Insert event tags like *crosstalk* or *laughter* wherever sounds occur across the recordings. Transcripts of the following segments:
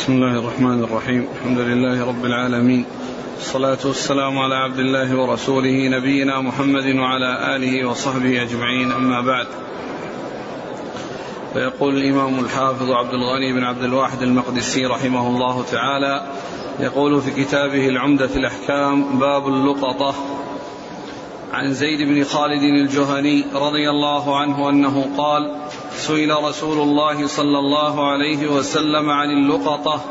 بسم الله الرحمن الرحيم. الحمد لله رب العالمين. الصلاة والسلام على عبد الله ورسوله نبينا محمد وعلى آله وصحبه أجمعين. أما بعد. فيقول الإمام الحافظ عبد الغني بن عبد الواحد المقدسي رحمه الله تعالى يقول في كتابه العمدة في الأحكام باب اللقطة. عن زيد بن خالد الجهني رضي الله عنه أنه قال سئل رسول الله صلى الله عليه وسلم عن اللقطة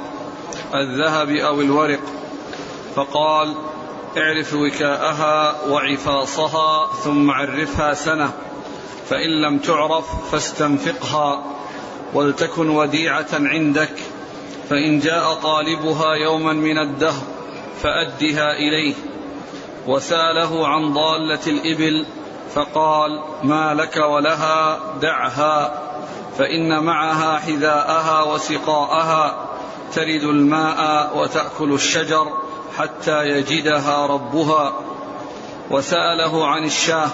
الذهب أو الورق؟ فقال اعرف وكاءها وعفاصها ثم عرفها سنة فإن لم تعرف فاستنفقها ولتكن وديعة عندك فإن جاء طالبها يوما من الدهر فأدها إليه وسأله عن ضالة الإبل فقال ما لك ولها؟ دعها. فإن معها حذاءها وسقاءها ترد الماء وتأكل الشجر حتى يجدها ربها. وسأله عن الشاه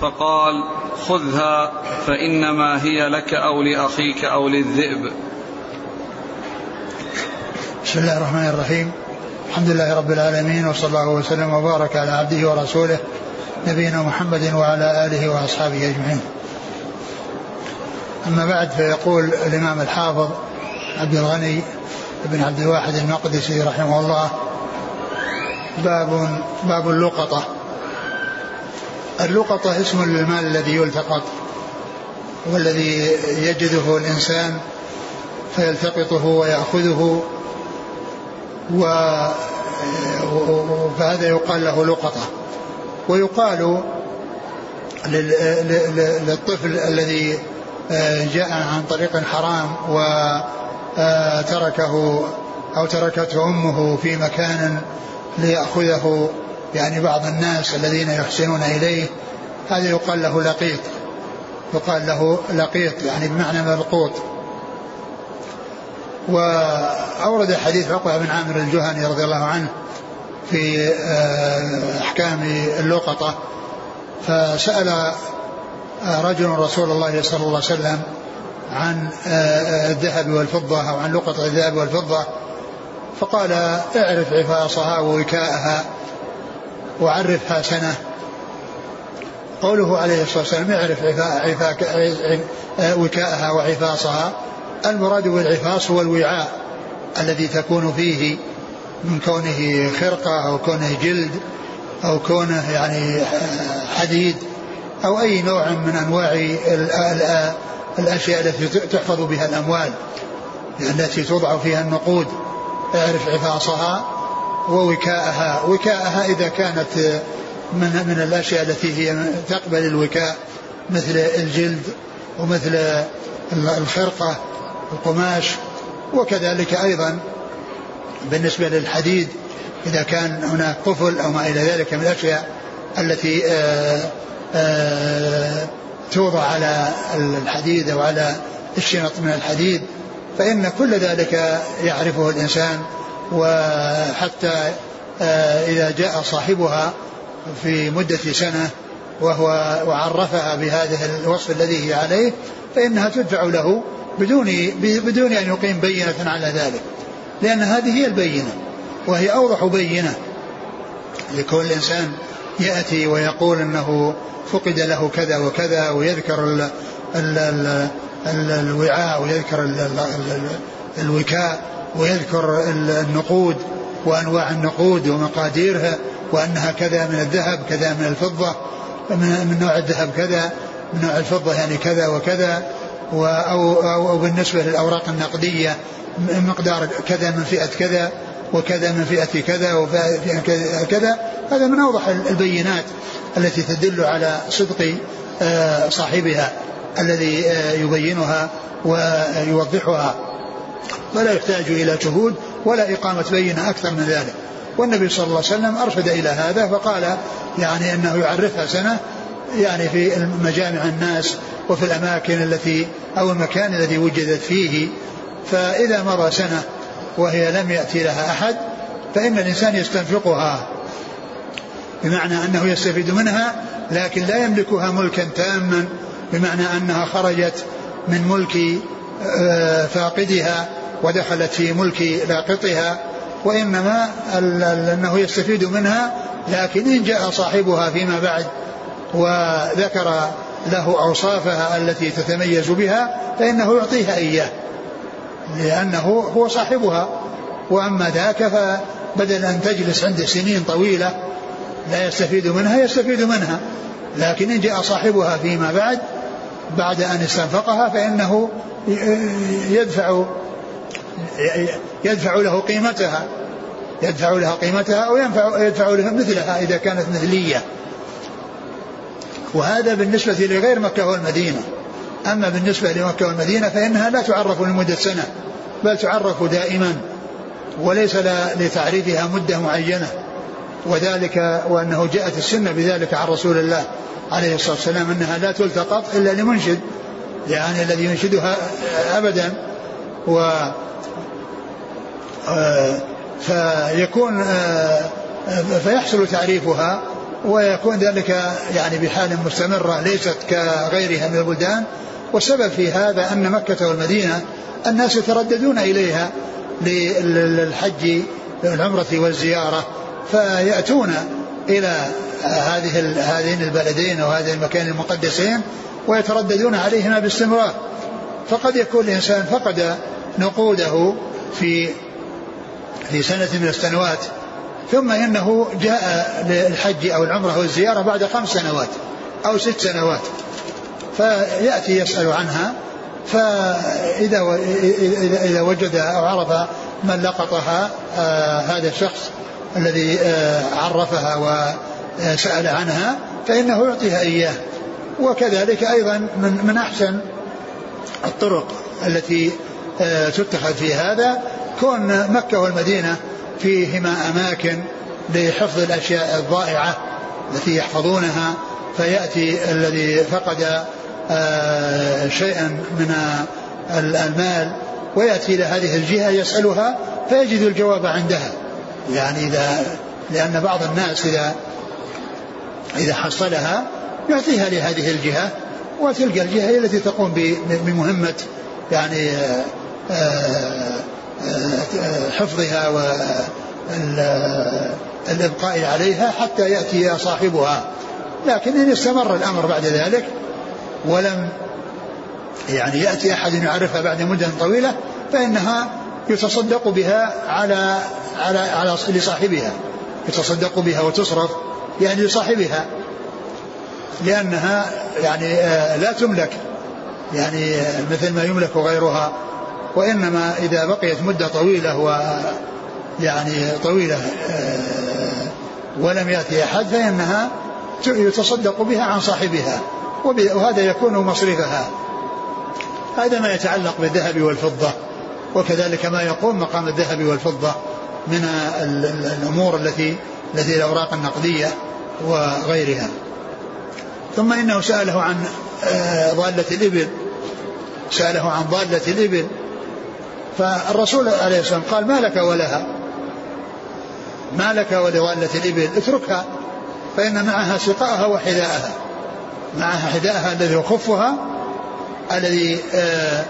فقال خذها فإنما هي لك أو لأخيك أو للذئب. بسم الله الرحمن الرحيم. الحمد لله رب العالمين وصلى الله وسلم وبارك على عبده ورسوله نبينا محمد وعلى آله وأصحابه أجمعين. أما بعد فيقول الإمام الحافظ عبد الغني بن عبد الواحد المقدسي رحمه الله باب باب اللقطة. اللقطة اسم للمال الذي يلتقط والذي يجده الإنسان فيلتقطه ويأخذه و فهذا يقال له لقطة. ويقال للطفل الذي آه، جاء عن طريق حرام وتركه أو تركته أمه في مكان ليأخذه يعني بعض الناس الذين يحسنون إليه هذا يقال له لقيط. يقال له لقيط يعني بمعنى ملقوط. وأورد حديث عقبة بن عامر الجهني رضي الله عنه في آه، أحكام اللقطة فسأل رجل رسول الله صلى الله عليه وسلم عن آه، الذهب والفضة أو عن لقطة الذهب والفضة فقال اعرف عفاصها ووكاءها وعرفها سنة. قوله عليه الصلاة والسلام اعرف وكاءها وعفاصها. المراد بالعفاص هو الوعاء الذي تكون فيه من كونه خرقة أو كونه جلد أو كونه يعني حديد أو أي نوع من أنواع الأشياء التي تحفظ بها الأموال التي توضع فيها النقود اعرف عفاصها ووكاءها. وكاءها إذا كانت من, من الأشياء التي هي تقبل الوكاء مثل الجلد ومثل الخرقة القماش وكذلك أيضا بالنسبة للحديد إذا كان هناك قفل أو ما إلى ذلك من الأشياء التي آه، آه، توضع على الحديد أو على الشنط من الحديد فإن كل ذلك يعرفه الإنسان وحتى آه، إذا جاء صاحبها في مدة سنة وهو وعرفها بهذا الوصف الذي هي عليه فإنها تدفع له بدون بدون أن يقيم بينة على ذلك. لأن هذه هي البينة وهي أوضح بينة لكل إنسان يأتي ويقول أنه فقد له كذا وكذا ويذكر ال ال ال ال الوعاء ويذكر ال ال الوكاء ويذكر النقود وأنواع النقود ومقاديرها وأنها كذا من الذهب كذا من الفضة من نوع الذهب كذا من نوع الفضة يعني كذا وكذا. أو, أو, بالنسبة للأوراق النقدية مقدار كذا من فئة كذا وكذا من فئة كذا وفئة كذا هذا من أوضح البينات التي تدل على صدق آه، صاحبها الذي آه، يبينها ويوضحها. ولا يحتاج إلى شهود ولا إقامة بينة أكثر من ذلك. والنبي صلى الله عليه وسلم أرشد إلى هذا فقال يعني أنه يعرفها سنة يعني في مجامع الناس وفي الأماكن التي أو المكان الذي وجدت فيه فإذا مضى سنة وهي لم يأتي لها أحد فإن الإنسان يستنفقها بمعنى أنه يستفيد منها لكن لا يملكها ملكا تاما بمعنى أنها خرجت من ملك آه، فاقدها ودخلت في ملك لاقطها وإنما أنه يستفيد منها لكن إن جاء صاحبها فيما بعد وذكر له أوصافها التي تتميز بها فإنه يعطيها إياه لأنه هو صاحبها. وأما ذاك فبدل أن تجلس عنده سنين طويلة لا يستفيد منها يستفيد منها. لكن إن جاء صاحبها فيما بعد بعد أن استنفقها فإنه يدفع يدفع له قيمتها يدفع لها قيمتها أو ينفع يدفع لها مثلها إذا كانت مثلية. وهذا بالنسبة لغير مكة والمدينة. أما بالنسبة لمكة والمدينة فإنها لا تعرف لمدة سنة بل تعرف دائما وليس لتعريفها مدة معينة. وذلك وأنه جاءت السنة بذلك عن رسول الله عليه الصلاة والسلام أنها لا تلتقط إلا لمنشد يعني الذي ينشدها أبدا. و آه، فيكون آه، فيحصل تعريفها. ويكون ذلك يعني بحال مستمرة ليست كغيرها من البلدان. والسبب في هذا أن مكة والمدينة الناس يترددون إليها للحج العمرة والزيارة فيأتون إلى هذه هذين البلدين أو هذين المكان المقدسين ويترددون عليهما باستمرار. فقد يكون الإنسان فقد نقوده في في سنة من السنوات. ثم إنه جاء للحج أو العمرة والزيارة بعد خمس سنوات أو ست سنوات. فيأتي يسأل عنها فإذا إذا وجد أو عرف من لقطها آه هذا الشخص الذي آه عرفها وسأل عنها فإنه يعطيها إياه. وكذلك أيضا من من أحسن الطرق التي آه تتخذ في هذا كون مكة والمدينة فيهما أماكن لحفظ الأشياء الضائعة التي يحفظونها فيأتي الذي فقد آه، شيئا من المال ويأتي إلى هذه الجهة يسألها فيجد الجواب عندها. يعني إذا لأن بعض الناس إذا إذا حصلها يعطيها لهذه الجهة وتلك الجهة هي التي تقوم بمهمة يعني آه، آآ آه، حفظها والإبقاء عليها حتى يأتي صاحبها. لكن إن استمر الأمر بعد ذلك ولم يعني يأتي أحد يعرفها بعد مدة طويلة فإنها يتصدق بها على على على لصاحبها. يتصدق بها وتصرف يعني لصاحبها لأنها يعني آه، لا تملك يعني مثل ما يملك غيرها. وإنما إذا بقيت مدة طويلة و يعني طويلة آه، ولم يأتي أحد فإنها يتصدق بها عن صاحبها وهذا يكون مصرفها. هذا ما يتعلق بالذهب والفضة وكذلك ما يقوم مقام الذهب والفضة من الأمور التي التي الأوراق النقدية وغيرها. ثم إنه سأله عن آه، ضالة الإبل سأله عن ضالة الإبل. فالرسول عليه الصلاة والسلام قال ما لك ولها؟ ما لك ولضالة الإبل؟ اتركها فإن معها سقاءها وحذاءها. معها حذاءها الذي يخفها الذي آه،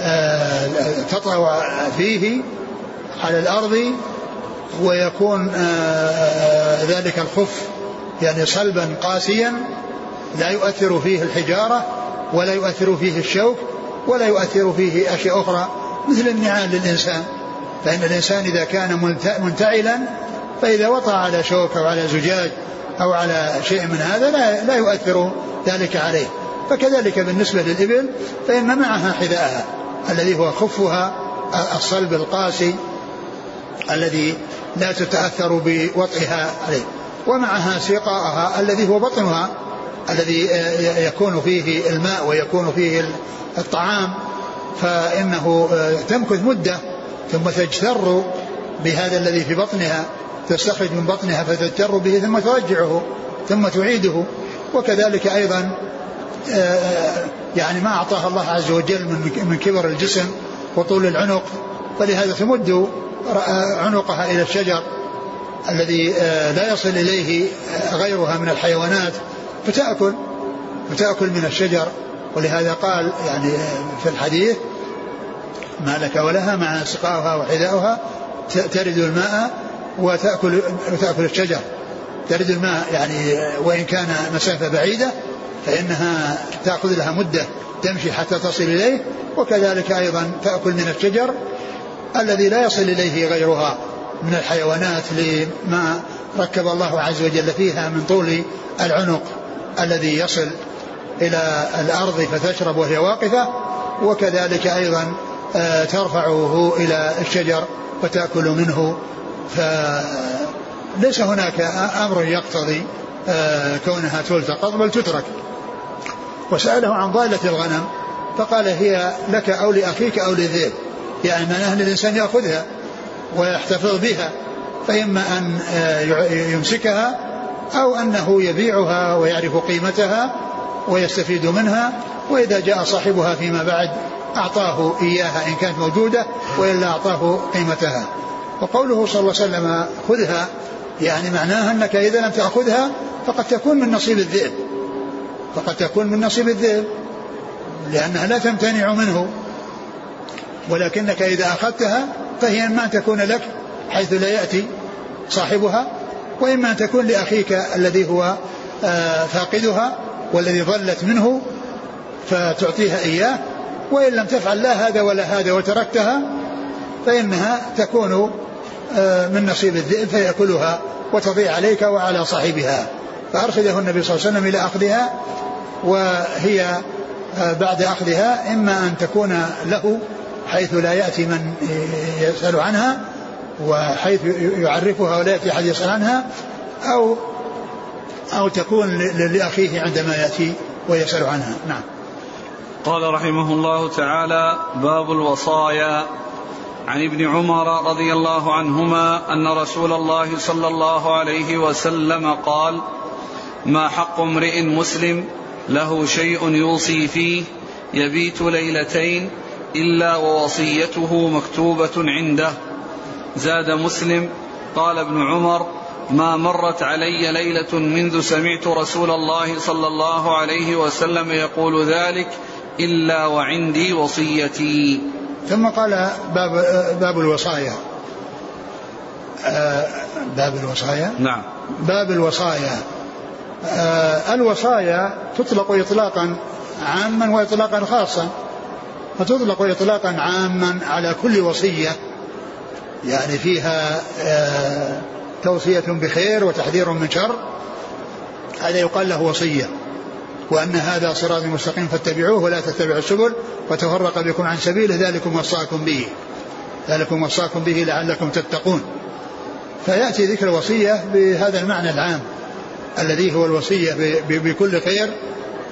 آه، تطوى فيه على الأرض ويكون آه، ذلك الخف يعني صلبا قاسيا لا يؤثر فيه الحجارة ولا يؤثر فيه الشوك ولا يؤثر فيه أشياء أخرى. مثل النعال للإنسان. فإن الإنسان إذا كان منتعلا فإذا وطأ على شوك أو على زجاج أو على شيء من هذا لا, لا يؤثر ذلك عليه. فكذلك بالنسبة للإبل فإن معها حذاءها الذي هو خفها الصلب القاسي الذي لا تتأثر بوطئها عليه. ومعها سقاءها الذي هو بطنها الذي يكون فيه الماء ويكون فيه الطعام فإنه آه، تمكث مدة ثم تجتر بهذا الذي في بطنها تستخرج من بطنها فتجتر به ثم ترجعه ثم تعيده. وكذلك أيضا آه، يعني ما أعطاها الله عز وجل من كبر الجسم وطول العنق. فلهذا تمد آه، عنقها إلى الشجر الذي لا يصل إليه غيرها من الحيوانات فتأكل فتأكل من الشجر. ولهذا قال يعني في الحديث ما لك ولها مع سقاؤها وحذاؤها ترد الماء وتأكل وتأكل الشجر. ترد الماء يعني وإن كان مسافة بعيدة فإنها تأخذ لها مدة تمشي حتى تصل إليه وكذلك أيضا تأكل من الشجر الذي لا يصل إليه غيرها من الحيوانات لما ركب الله عز وجل فيها من طول العنق الذي يصل إلى الأرض فتشرب وهي واقفة وكذلك أيضا آه، ترفعه إلى الشجر وتأكل منه. فليس هناك أمر يقتضي آه، كونها تلتقط بل تترك. وسأله عن ضالة الغنم فقال هي لك أو لأخيك أو للذئب يعني معناه أن الإنسان يأخذها ويحتفظ بها فإما أن آه، يمسكها أو أنه يبيعها ويعرف قيمتها ويستفيد منها وإذا جاء صاحبها فيما بعد أعطاه إياها إن كانت موجودة وإلا أعطاه قيمتها. وقوله صلى الله عليه وسلم خذها يعني معناها أنك إذا لم تأخذها فقد تكون من نصيب الذئب. فقد تكون من نصيب الذئب لأنها لا تمتنع منه. ولكنك إذا أخذتها فهي إما أن تكون لك حيث لا يأتي صاحبها وإما أن تكون لأخيك الذي هو آه، فاقدها. والذي ضلت منه فتعطيها إياه وإن لم تفعل لا هذا ولا هذا وتركتها فإنها تكون آه، من نصيب الذئب فيأكلها وتضيع عليك وعلى صاحبها. فأرشده النبي صلى الله عليه وسلم إلى أخذها وهي آه، بعد أخذها إما أن تكون له حيث لا يأتي من يسأل عنها وحيث يعرفها ولا يأتي أحد يسأل عنها أو أو تكون لأخيه عندما يأتي ويسأل عنها. نعم. قال رحمه الله تعالى باب الوصايا. عن ابن عمر رضي الله عنهما أن رسول الله صلى الله عليه وسلم قال ما حق امرئ مسلم له شيء يوصي فيه يبيت ليلتين إلا ووصيته مكتوبة عنده. زاد مسلم. قال ابن عمر ما مرت علي ليلة منذ سمعت رسول الله صلى الله عليه وسلم يقول ذلك إلا وعندي وصيتي. ثم قال باب باب الوصايا. آه، باب الوصايا؟ نعم. باب الوصايا. آه، الوصايا تطلق إطلاقا عاما وإطلاقا خاصا. فتطلق إطلاقا عاما على كل وصية. يعني فيها آه، توصية بخير وتحذير من شر هذا يقال له وصية. وأن هذا صراط مستقيم فاتبعوه ولا تتبعوا السبل وتفرق بكم عن سبيله ذلكم وصاكم به. ذلكم وصاكم به لعلكم تتقون. فيأتي ذكر الوصية بهذا المعنى العام الذي هو الوصية بكل خير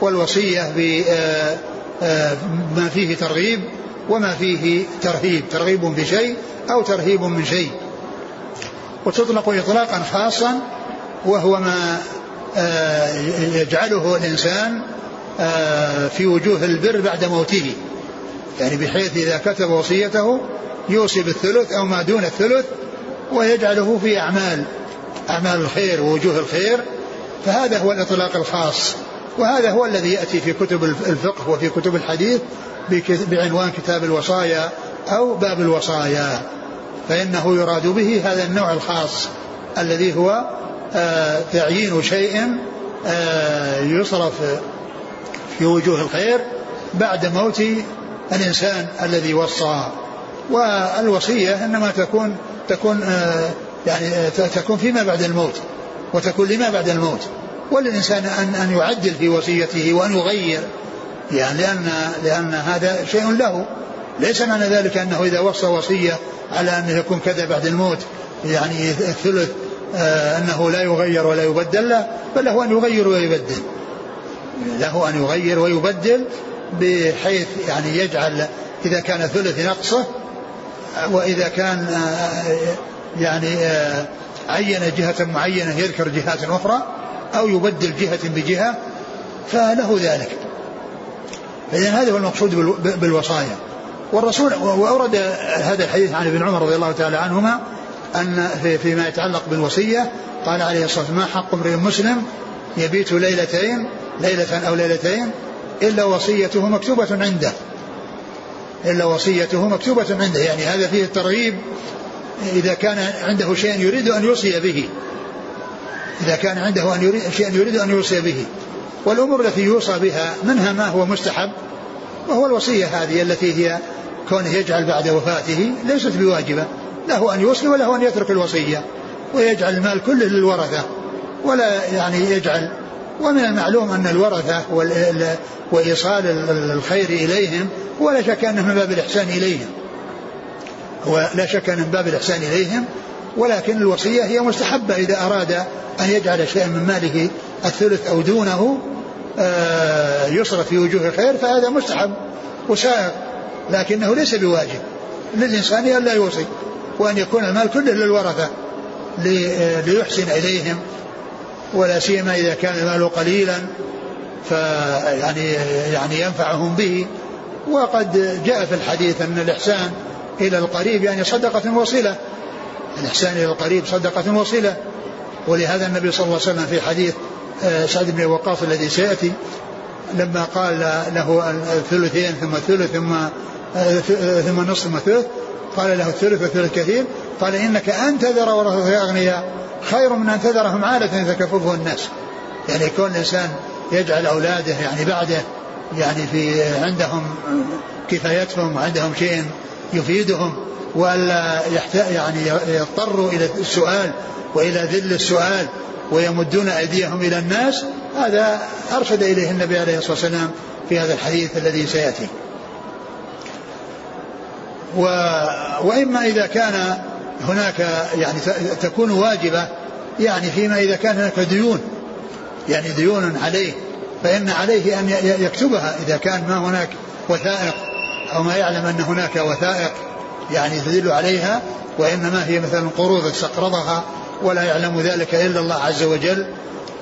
والوصية بما آه، آه، فيه ترغيب وما فيه ترهيب. ترغيب في شيء أو ترهيب من شيء. وتطلق إطلاقا خاصا وهو ما آه، يجعله الإنسان آه، في وجوه البر بعد موته. يعني بحيث إذا كتب وصيته يوصي بالثلث أو ما دون الثلث ويجعله في أعمال أعمال الخير ووجوه الخير. فهذا هو الإطلاق الخاص وهذا هو الذي يأتي في كتب الفقه وفي كتب الحديث بعنوان كتاب الوصايا أو باب الوصايا. فإنه يراد به هذا النوع الخاص الذي هو آه، تعيين شيء آه، يصرف في وجوه الخير بعد موت الإنسان الذي وصى. والوصية إنما تكون تكون آه، يعني تكون فيما بعد الموت وتكون لما بعد الموت. وللإنسان أن أن يعدل في وصيته وأن يغير يعني لأن لأن هذا شيء له. ليس معنى ذلك أنه إذا وصى وصية على أنه يكون كذا بعد الموت يعني الثلث آه أنه لا يغير ولا يبدل لا بل له أن يغير ويبدل. له أن يغير ويبدل بحيث يعني يجعل إذا كان ثلث نقصه وإذا كان آه يعني آه عين جهة معينة يذكر جهات أخرى أو يبدل جهة بجهة فله ذلك. فإذا هذا هو المقصود بالوصايا. والرسول وأورد هذا الحديث عن ابن عمر رضي الله تعالى عنهما أن في فيما يتعلق بالوصية قال عليه الصلاة والسلام ما حق امرئ مسلم يبيت ليلتين ليلة أو ليلتين إلا وصيته مكتوبة عنده. إلا وصيته مكتوبة عنده يعني هذا فيه الترغيب إذا كان عنده شيء يريد أن يوصي به. إذا كان عنده أن يريد شيء يريد أن يوصي به. والأمور التي يوصى بها منها ما هو مستحب وهو الوصية هذه التي هي كونه يجعل بعد وفاته ليست بواجبة له أن يوصي وله أن يترك الوصية ويجعل المال كله للورثة ولا يعني يجعل. ومن المعلوم أن الورثة وإيصال الخير إليهم ولا شك أنه من باب الإحسان إليهم. ولا شك أنه من باب الإحسان إليهم ولكن الوصية هي مستحبة إذا أراد أن يجعل شيئا من ماله الثلث أو دونه آه، يصرف في وجوه الخير فهذا مستحب وسائق. لكنه ليس بواجب للإنسان أن لا يوصي وأن يكون المال كله للورثة ليحسن إليهم ولا سيما إذا كان المال قليلا فيعني يعني ينفعهم به. وقد جاء في الحديث أن الإحسان إلى القريب يعني صدقة وصلة. الإحسان إلى القريب صدقة وصلة. ولهذا النبي صلى الله عليه وسلم في حديث آه، سعد بن وقاص الذي سيأتي لما قال له الثلثين ثم الثلث ثم آه، ثم نصف ثم ثلث. قال له الثلث والثلث كثير. قال إنك أن تذر ورثة أغنياء خير من أن تذرهم عالة يتكففه الناس. يعني يكون الإنسان يجعل أولاده يعني بعده يعني في عندهم كفايتهم وعندهم شيء يفيدهم. وألا يعني يضطروا إلى السؤال وإلى ذل السؤال ويمدون أيديهم إلى الناس. هذا أرشد إليه النبي عليه الصلاة والسلام في هذا الحديث الذي سيأتي. و وإما إذا كان هناك يعني تكون واجبة يعني فيما إذا كان هناك ديون يعني ديون عليه فإن عليه أن يكتبها إذا كان ما هناك وثائق أو ما يعلم أن هناك وثائق يعني تدل عليها وإنما هي مثلا قروض استقرضها ولا يعلم ذلك إلا الله عز وجل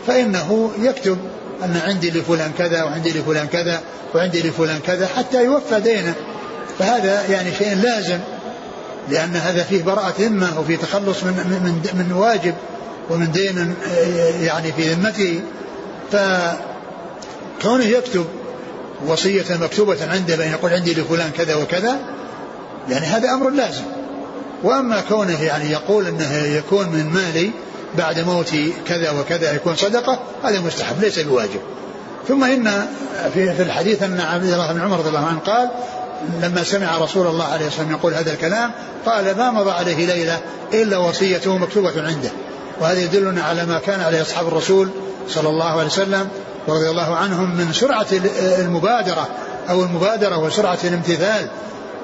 فإنه يكتب أن عندي لفلان كذا وعندي لفلان كذا وعندي لفلان كذا حتى يوفى دينه. فهذا يعني شيء لازم لأن هذا فيه براءة ذمة وفي تخلص من, من, من واجب ومن دين يعني في ذمته. فكونه يكتب وصية مكتوبة عنده بأن يقول عندي لفلان كذا وكذا يعني هذا أمر لازم. وأما كونه يعني يقول أنه يكون من مالي بعد موتي كذا وكذا يكون صدقة هذا مستحب ليس بواجب. ثم إن في, في الحديث أن عبد الله بن عمر رضي الله عنه قال لما سمع رسول الله عليه الصلاة والسلام يقول هذا الكلام قال ما مضى عليه ليلة إلا وصيته مكتوبة عنده. وهذا يدلنا على ما كان عليه أصحاب الرسول صلى الله عليه وسلم ورضي الله عنهم من سرعة المبادرة أو المبادرة وسرعة الامتثال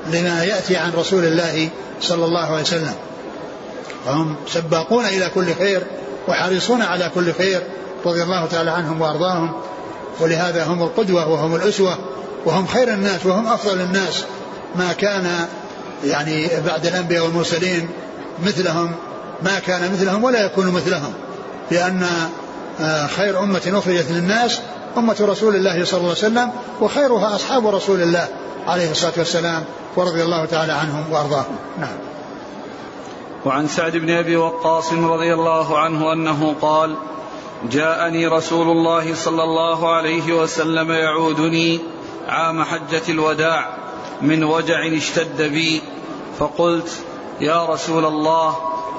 لما يأتي عن رسول الله صلى الله عليه وسلم. فهم سباقون إلى كل خير وحريصون على كل خير رضي الله تعالى عنهم وأرضاهم. ولهذا هم القدوة وهم الأسوة. وهم خير الناس وهم أفضل الناس ما كان يعني بعد الأنبياء والمرسلين مثلهم ما كان مثلهم ولا يكون مثلهم لأن آه، خير أمة أخرجت للناس أمة رسول الله صلى الله عليه وسلم وخيرها أصحاب رسول الله عليه الصلاة والسلام ورضي الله تعالى عنهم وأرضاهم. نعم. وعن سعد بن أبي وقاص رضي الله عنه أنه قال جاءني رسول الله صلى الله عليه وسلم يعودني عام حجة الوداع من وجع اشتد بي فقلت يا رسول الله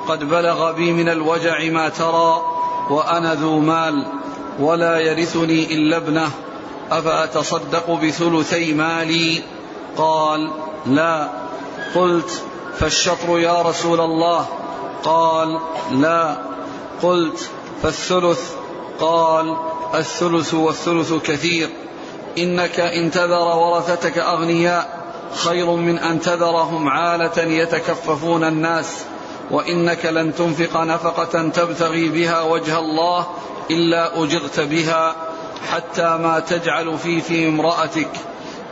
قد بلغ بي من الوجع ما ترى وأنا ذو مال ولا يرثني إلا ابنه أفأتصدق بثلثي مالي؟ قال لا. قلت فالشطر يا رسول الله؟ قال لا. قلت فالثلث؟ قال الثلث والثلث كثير. إنك إن تذر ورثتك أغنياء خير من أن تذرهم عالة يتكففون الناس وإنك لن تنفق نفقة تبتغي بها وجه الله إلا أجرت بها حتى ما تجعل في في امرأتك.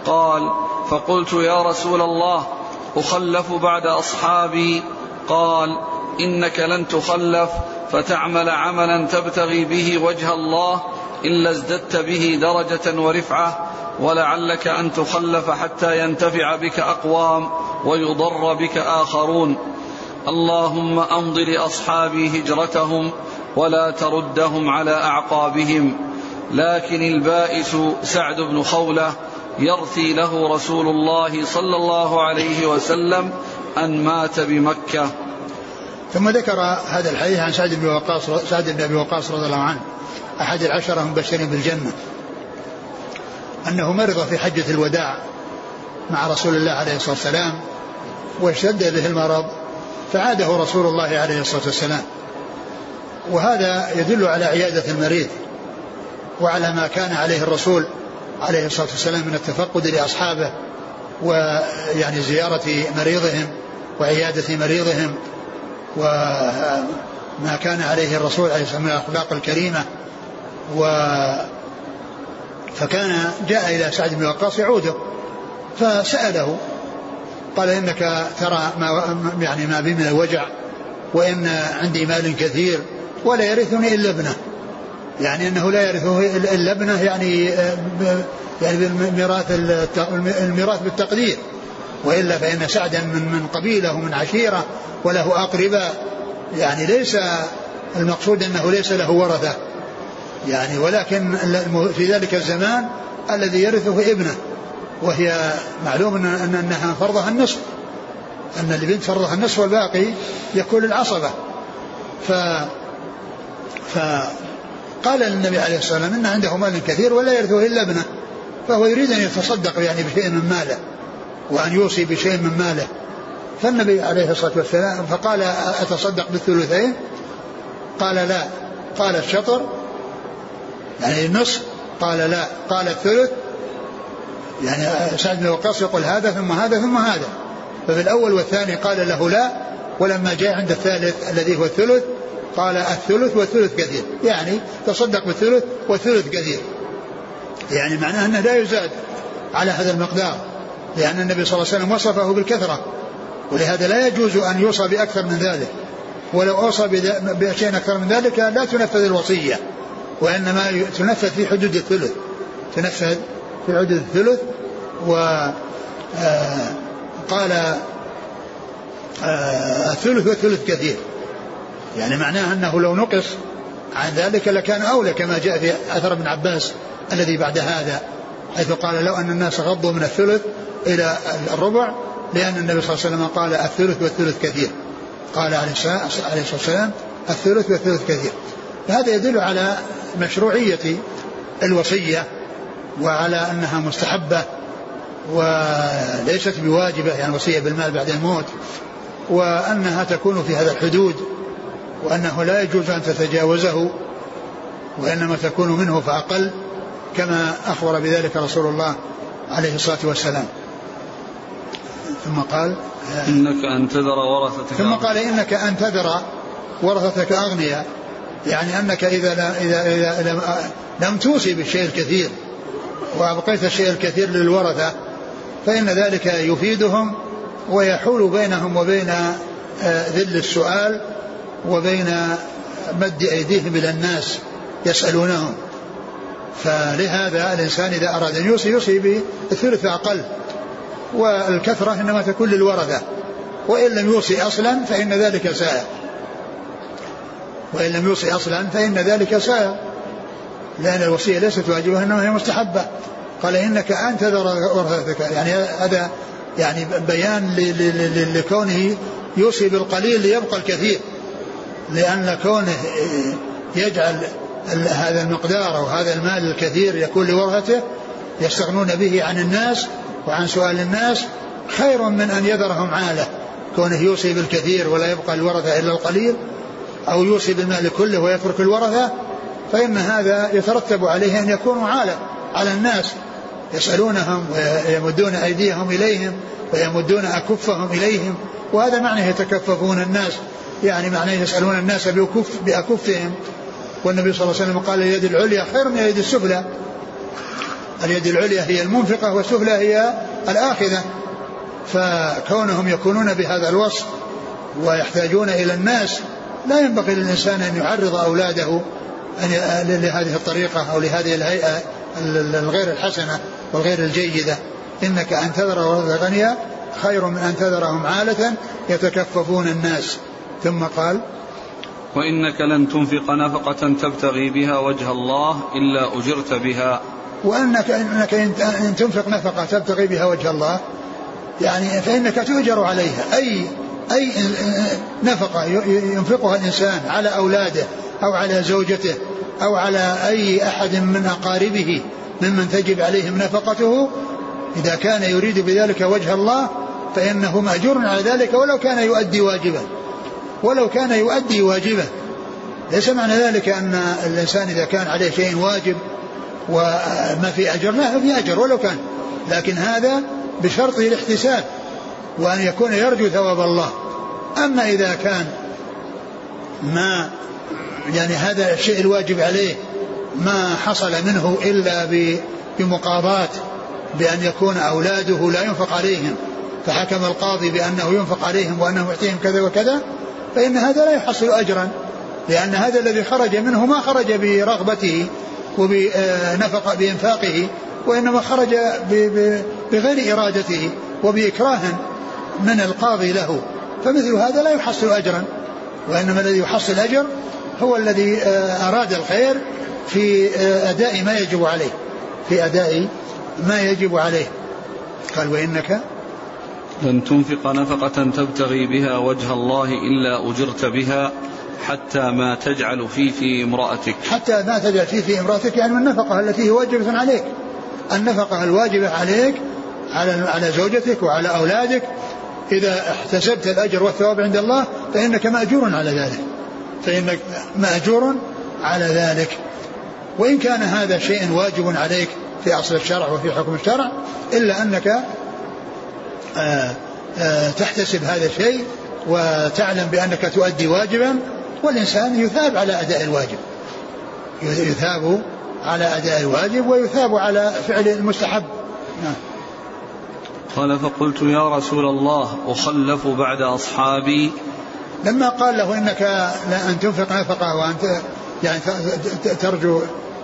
قال فقلت يا رسول الله أخلف بعد أصحابي. قال إنك لن تخلف فتعمل عملا تبتغي به وجه الله إلا ازددت به درجة ورفعة ولعلك أن تخلف حتى ينتفع بك أقوام ويضر بك آخرون. اللهم أمض لأصحابي هجرتهم ولا تردهم على أعقابهم. لكن البائس سعد بن خولة يرثي له رسول الله صلى الله عليه وسلم أن مات بمكة. ثم ذكر هذا الحديث عن سعد بن وقاص سعد بن أبي وقاص رضي الله عنه. أحد العشرة المبشرين بالجنة. أنه مرض في حجة الوداع مع رسول الله عليه الصلاة والسلام واشتد به المرض فعاده رسول الله عليه الصلاة والسلام. وهذا يدل على عيادة المريض وعلى ما كان عليه الرسول عليه الصلاة والسلام من التفقد لأصحابه ويعني زيارة مريضهم وعيادة مريضهم وما كان عليه الرسول عليه الصلاة والسلام من الأخلاق الكريمة. و فكان جاء إلى سعد بن وقاص يعوده فسأله قال إنك ترى ما يعني ما بي من الوجع وإن عندي مال كثير ولا يرثني إلا ابنه. يعني إنه لا يرثه الا ابنه يعني يعني بالميراث الميراث بالتقدير. وإلا فإن سعدا من من قبيله ومن عشيره وله أقرباء. يعني ليس المقصود أنه ليس له ورثة. يعني ولكن في ذلك الزمان الذي يرثه ابنه وهي معلوم ان إنها فرضها النصف. إن البنت فرضها النصف والباقي يكون للعصبة. ف فقال للنبي عليه الصلاة والسلام إن عنده مال كثير ولا يرثه إلا ابنه فهو يريد أن يتصدق يعني بشيء من ماله وأن يوصي بشيء من ماله. فالنبي عليه الصلاة والسلام فقال أتصدق بالثلثين؟ قال لا. قال الشطر يعني النصف قال لا قال الثلث يعني سعد بن وقاص يقول هذا ثم هذا ثم هذا. ففي الأول والثاني قال له لا ولما جاء عند الثالث الذي هو الثلث قال الثلث والثلث كثير. يعني تصدق بالثلث والثلث كثير. يعني معناه أنه لا يزاد على هذا المقدار. لأن النبي صلى الله عليه وسلم وصفه بالكثرة. ولهذا لا يجوز أن يوصى بأكثر من ذلك. ولو أوصى بشيء أكثر من ذلك لا تنفذ الوصية. وإنما تنفذ في حدود الثلث. تنفذ في حدود الثلث و آه، قال آه، الثلث والثلث كثير. يعني معناه أنه لو نقص عن ذلك لكان أولى كما جاء في أثر ابن عباس الذي بعد هذا حيث قال لو أن الناس غضوا من الثلث إلى الربع لأن النبي صلى الله عليه وسلم قال الثلث والثلث كثير. قال عليه الصلاة والسلام الثلث والثلث كثير. فهذا يدل على مشروعية الوصية وعلى أنها مستحبة وليست بواجبة يعني وصية بالمال بعد الموت وأنها تكون في هذا الحدود وأنه لا يجوز أن تتجاوزه وإنما تكون منه فأقل كما أخبر بذلك رسول الله عليه الصلاة والسلام. ثم قال إنك أن تذر ورثتك ثم قال إنك أن تذر ورثتك أغنياء. يعني أنك إذا لم, إذا, إذا لم توصي بالشيء الكثير وأبقيت الشيء الكثير للورثة فإن ذلك يفيدهم ويحول بينهم وبين آه، ذل السؤال وبين مد أيديهم إلى الناس يسألونهم. فلهذا الإنسان إذا أراد أن يوصي يوصي بالثلث أقل والكثرة إنما تكون للورثة وإن لم يوصي أصلا فإن ذلك سائر وإن لم يوصي أصلا فإن ذلك سائر لأن الوصية ليست واجبة إنما هي مستحبة. قال إنك أن تذر ورثتك. يعني هذا يعني بيان لكونه يوصي بالقليل ليبقى الكثير. لأن كونه يجعل هذا المقدار أو هذا المال الكثير يكون لورثته يستغنون به عن الناس وعن سؤال الناس خير من أن يذرهم عالة. كونه يوصي بالكثير ولا يبقى الورثة إلا القليل أو يوصي بالمال كله ويترك الورثة فإن هذا يترتب عليه أن يكونوا عالة على الناس يسألونهم ويمدون أيديهم إليهم ويمدون أكفهم إليهم وهذا معنى يتكففون الناس يعني معناه يسألون الناس بأكف بأكفهم. والنبي صلى الله عليه وسلم قال اليد العليا خير من اليد السفلى. اليد العليا هي المنفقة والسفلى هي الآخذة. فكونهم يكونون بهذا الوصف ويحتاجون إلى الناس لا ينبغي للإنسان أن يعرض أولاده لهذه الطريقة أو لهذه الهيئة الغير الحسنة والغير الجيدة. إنك أن تذر غنيا خير من أن تذرهم عالة يتكففون الناس. ثم قال وإنك لن تنفق نفقة تبتغي بها وجه الله إلا أجرت بها. وأنك إنك إن تنفق نفقة تبتغي بها وجه الله يعني فإنك تؤجر عليها. أي أي نفقة ينفقها الإنسان على أولاده أو على زوجته أو على أي أحد من أقاربه ممن تجب عليهم نفقته إذا كان يريد بذلك وجه الله فإنه مأجور على ذلك ولو كان يؤدي واجبه. ولو كان يؤدي واجبه. ليس معنى ذلك أن الإنسان إذا كان عليه شيء واجب وما في أجر لا في أجر ولو كان. لكن هذا بشرط الاحتساب. وأن يكون يرجو ثواب الله. أما إذا كان ما يعني هذا الشيء الواجب عليه ما حصل منه إلا بمقاضاة بأن يكون أولاده لا ينفق عليهم. فحكم القاضي بأنه ينفق عليهم وأنه يعطيهم كذا وكذا فإن هذا لا يحصل أجرا. لأن هذا الذي خرج منه ما خرج برغبته وبنفق بإنفاقه وإنما خرج بغير إرادته وبإكراه. من القاضي له. فمثل هذا لا يحصل أجرا. وإنما الذي يحصل أجر هو الذي آه، أراد الخير في آه، أداء ما يجب عليه. في أداء ما يجب عليه. قال وإنك لن تنفق نفقة تبتغي بها وجه الله إلا أجرت بها حتى ما تجعل في في امرأتك. حتى ما تجعل في في امرأتك يعني من النفقة التي هي واجبة عليك. النفقة الواجبة عليك على على زوجتك وعلى أولادك إذا احتسبت الأجر والثواب عند الله فإنك مأجور على ذلك. فإنك مأجور على ذلك. وإن كان هذا شيء واجب عليك في أصل الشرع وفي حكم الشرع إلا أنك آه، آه، تحتسب هذا الشيء وتعلم بأنك تؤدي واجبا والإنسان يثاب على أداء الواجب. يثاب على أداء الواجب ويثاب على فعل المستحب. نعم. قال فقلت يا رسول الله أخلف بعد أصحابي. لما قال له إنك أن تنفق نفقة وأن يعني ترجو